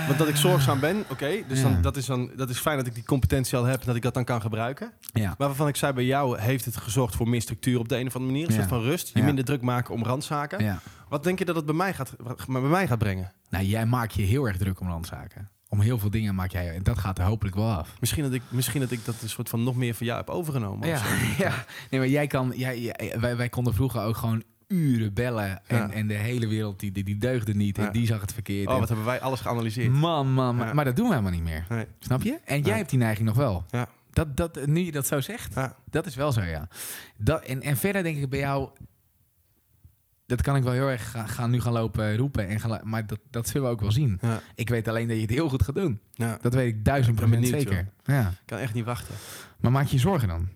Speaker 3: Want dat ik zorgzaam ben, oké. dus
Speaker 2: Ja.
Speaker 3: dan, dat, is dan, dat is fijn dat ik die competentie al heb en dat ik dat dan kan gebruiken.
Speaker 2: Ja.
Speaker 3: Maar waarvan ik zei, bij jou heeft het gezorgd voor meer structuur op de een of andere manier. Een
Speaker 2: Ja.
Speaker 3: soort van rust. Je minder druk maken om randzaken.
Speaker 2: ja.
Speaker 3: Wat denk je dat het bij mij gaat, bij mij gaat brengen?
Speaker 2: Nou, jij maakt je heel erg druk om randzaken. Om heel veel dingen maak jij... En dat gaat er hopelijk wel af.
Speaker 3: Misschien dat ik, misschien dat, ik dat een soort van nog meer van jou heb overgenomen.
Speaker 2: Ja, ja. Nee, maar jij kan... Jij, jij- wij, wij konden vroeger ook gewoon uren bellen. En,
Speaker 3: Ja.
Speaker 2: en de hele wereld die, die, die deugde niet.
Speaker 3: Ja.
Speaker 2: En die zag het verkeerd.
Speaker 3: Oh,
Speaker 2: En-
Speaker 3: wat hebben wij alles geanalyseerd.
Speaker 2: man, man, man.
Speaker 3: Ja.
Speaker 2: Maar dat doen we helemaal niet meer.
Speaker 3: Nee.
Speaker 2: Snap je? En jij hebt die neiging nog wel.
Speaker 3: Ja.
Speaker 2: Dat, dat, nu je dat zo zegt,
Speaker 3: Ja.
Speaker 2: dat is wel zo, ja. Dat, en, en verder denk ik bij jou... Dat kan ik wel heel erg gaan, gaan nu gaan lopen roepen. En gaan, maar dat, dat zullen we ook wel zien.
Speaker 3: Ja.
Speaker 2: Ik weet alleen dat je het heel goed gaat doen.
Speaker 3: Ja.
Speaker 2: Dat weet ik duizend procent zeker. Ja.
Speaker 3: Ik kan echt niet wachten.
Speaker 2: Maar maak je je zorgen dan?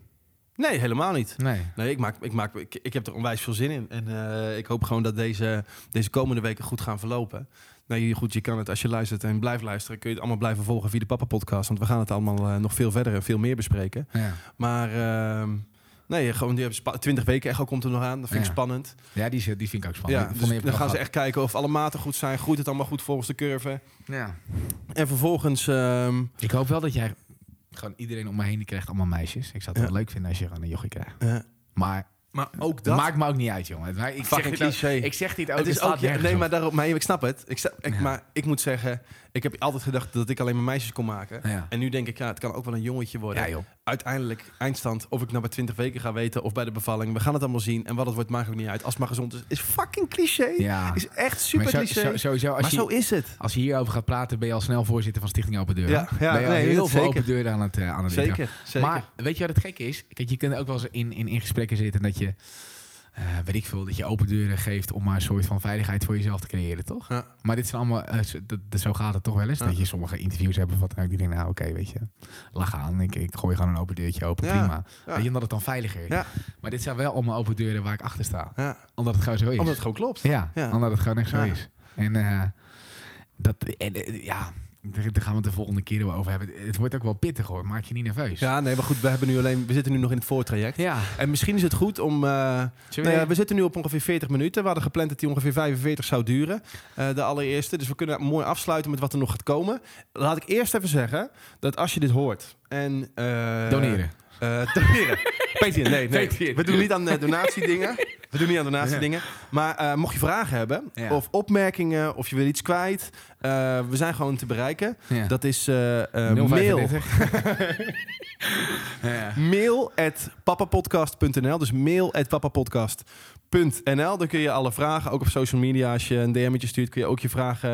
Speaker 3: Nee, helemaal niet.
Speaker 2: Nee.
Speaker 3: Nee, ik, maak, ik, maak, ik, ik heb er onwijs veel zin in. En eh, ik hoop gewoon dat deze, deze komende weken goed gaan verlopen. Nee, goed, je kan het als je luistert en blijft luisteren... kun je het allemaal blijven volgen via de Papa Podcast. Want we gaan het allemaal eh, nog veel verder en veel meer bespreken.
Speaker 2: Ja.
Speaker 3: Maar ehm, nee, gewoon die hebben spa- 20 weken echo komt er nog aan. Dat vind ik
Speaker 2: Ja.
Speaker 3: spannend.
Speaker 2: Ja, die, is- die vind ik ook spannend.
Speaker 3: Ja, dus dan gaan ze echt kijken of alle maten goed zijn. Groeit het allemaal goed volgens de curve.
Speaker 2: Ja.
Speaker 3: En vervolgens... ehm,
Speaker 2: Ik hoop wel dat jij gewoon iedereen om me heen die krijgt allemaal meisjes. Ik zou het
Speaker 3: Ja.
Speaker 2: wel leuk vinden als je gewoon een jochie krijgt.
Speaker 3: eh,
Speaker 2: Maar
Speaker 3: maar ook dat...
Speaker 2: maakt me ook niet uit, jongen. Ik zeg dit. Ik zeg dit ook.
Speaker 3: het is ook, ja, nee, maar, daarop, maar ik snap het. Ik, sta- ik,
Speaker 2: Ja.
Speaker 3: Maar ik moet zeggen, ik heb altijd gedacht dat ik alleen maar meisjes kon maken.
Speaker 2: Ja.
Speaker 3: En nu denk ik, ja, het kan ook wel een jongetje worden.
Speaker 2: Ja, joh.
Speaker 3: Uiteindelijk, eindstand, of ik nou bij 20 weken ga weten of bij de bevalling. We gaan het allemaal zien. En wat het wordt, maakt ook niet uit. Als het maar gezond is, is fucking cliché.
Speaker 2: Ja.
Speaker 3: Is echt super
Speaker 2: zo-
Speaker 3: cliché.
Speaker 2: zo- sowieso, als
Speaker 3: maar
Speaker 2: je,
Speaker 3: zo is het.
Speaker 2: als je hierover gaat praten, ben je al snel voorzitter van Stichting Open Deur.
Speaker 3: Ja, ja,
Speaker 2: ben je al
Speaker 3: nee,
Speaker 2: heel veel
Speaker 3: zeker.
Speaker 2: open deuren aan het, eh, aan het.
Speaker 3: Zeker, zeker.
Speaker 2: Maar weet je wat het gekke is? Kijk, je kunt ook wel eens in, in, in gesprekken zitten dat je... eh, weet ik veel, dat je open deuren geeft om maar een soort van veiligheid voor jezelf te creëren, toch?
Speaker 3: Ja.
Speaker 2: Maar dit zijn allemaal, eh, zo- dat, zo gaat het toch wel eens.
Speaker 3: Ja.
Speaker 2: Dat je sommige interviews hebt of wat dan ook. Die denken, nou oké, weet je, lach aan. Ik, ik gooi gewoon een open deurtje open,
Speaker 3: Ja.
Speaker 2: prima.
Speaker 3: Ja.
Speaker 2: Weet je, omdat het dan veiliger is.
Speaker 3: Ja.
Speaker 2: Maar dit zijn wel allemaal open deuren waar ik achter sta.
Speaker 3: Ja.
Speaker 2: Omdat het gewoon zo is.
Speaker 3: Omdat het gewoon klopt.
Speaker 2: Ja, omdat het gewoon echt zo is. En eh, dat, en, ja, daar gaan we het de volgende keer over hebben. Het wordt ook wel pittig hoor, maak je niet nerveus.
Speaker 3: Ja, nee, maar goed, we, hebben nu alleen, we zitten nu nog in het voortraject.
Speaker 2: ja.
Speaker 3: En misschien is het goed om... eh, nou ja, we zitten nu op ongeveer 40 minuten. We hadden gepland dat die ongeveer 45 zou duren. eh, de allereerste. Dus we kunnen mooi afsluiten met wat er nog gaat komen. Laat ik eerst even zeggen dat als je dit hoort en... eh,
Speaker 2: Doneren.
Speaker 3: Eh, doneren. Patreon, nee, nee.
Speaker 2: Patreon.
Speaker 3: We doen niet aan uh, donatiedingen. We doen niet aan donatiedingen. Maar eh, mocht je vragen hebben,
Speaker 2: Ja.
Speaker 3: of opmerkingen, of je wil iets kwijt, eh, we zijn gewoon te bereiken.
Speaker 2: Ja.
Speaker 3: Dat is eh, eh, mail.
Speaker 2: 035. ja.
Speaker 3: Mail at papapodcast.nl. Dus mail at papapodcast.nl. Dan kun je alle vragen, ook op social media, als je een DM'tje stuurt, kun je ook je vragen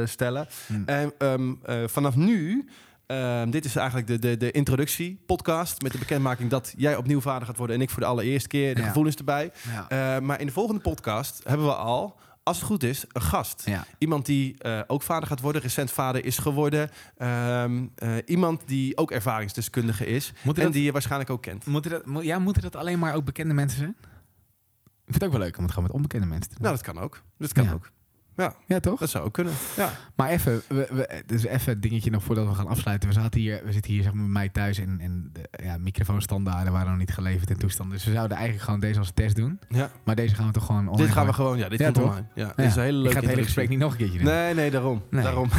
Speaker 3: eh, stellen.
Speaker 2: Hm.
Speaker 3: En ehm, eh, vanaf nu, ehm, dit is eigenlijk de, de, de introductie podcast met de bekendmaking dat jij opnieuw vader gaat worden en ik voor de allereerste keer, de
Speaker 2: Ja.
Speaker 3: gevoelens erbij.
Speaker 2: Ja.
Speaker 3: Eh, maar in de volgende podcast hebben we al, als het goed is, een gast.
Speaker 2: ja.
Speaker 3: Iemand die eh, ook vader gaat worden, recent vader is geworden. Ehm, eh, iemand die ook ervaringsdeskundige is. En
Speaker 2: dat-
Speaker 3: die je waarschijnlijk ook kent.
Speaker 2: Moeten dat, ja, moeten dat alleen maar ook bekende mensen zijn? Ik vind het ook wel leuk om het gewoon met onbekende mensen te doen.
Speaker 3: Nou, dat kan ook. Dat kan ook.
Speaker 2: Ja, toch?
Speaker 3: Dat zou ook kunnen. Ja.
Speaker 2: Maar even, we, we, dus even een dingetje nog voordat we gaan afsluiten. We, zaten hier, we zitten hier zeg maar, bij mij thuis en, en de ja, microfoonstandaarden waren nog niet geleverd in toestand. Dus we zouden eigenlijk gewoon deze als test doen.
Speaker 3: ja.
Speaker 2: Maar deze gaan we toch gewoon online
Speaker 3: Dit gaan we gewoon. Ja, dit
Speaker 2: Ja, toch?
Speaker 3: online. Ja,
Speaker 2: Ja.
Speaker 3: dit is een hele
Speaker 2: Ik
Speaker 3: leuke
Speaker 2: ga het hele gesprek niet nog een keertje doen.
Speaker 3: Nee, nee, daarom.
Speaker 2: Nee.
Speaker 3: daarom.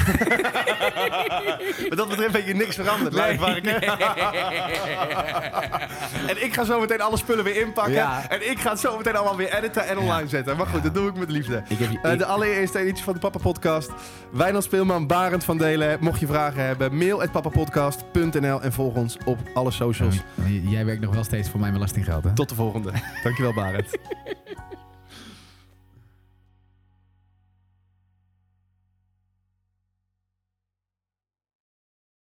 Speaker 3: Wat dat betreft heb je niks veranderd.
Speaker 2: Nee.
Speaker 3: ik- en ik ga zo meteen alle spullen weer inpakken.
Speaker 2: Ja.
Speaker 3: En ik ga het zo meteen allemaal weer editen en online zetten. Maar goed,
Speaker 2: Ja.
Speaker 3: dat doe ik met liefde.
Speaker 2: Ik heb je,
Speaker 3: Eh,
Speaker 2: ik-
Speaker 3: de allereerste editie van de Papa Podcast. Wijnand Speelman, Barend van Delen. Mocht je vragen hebben, mail at papapodcast.nl en volg ons op alle socials.
Speaker 2: Jij werkt nog wel steeds voor mijn belastinggeld, hè?
Speaker 3: Tot de volgende. Dankjewel, Barend.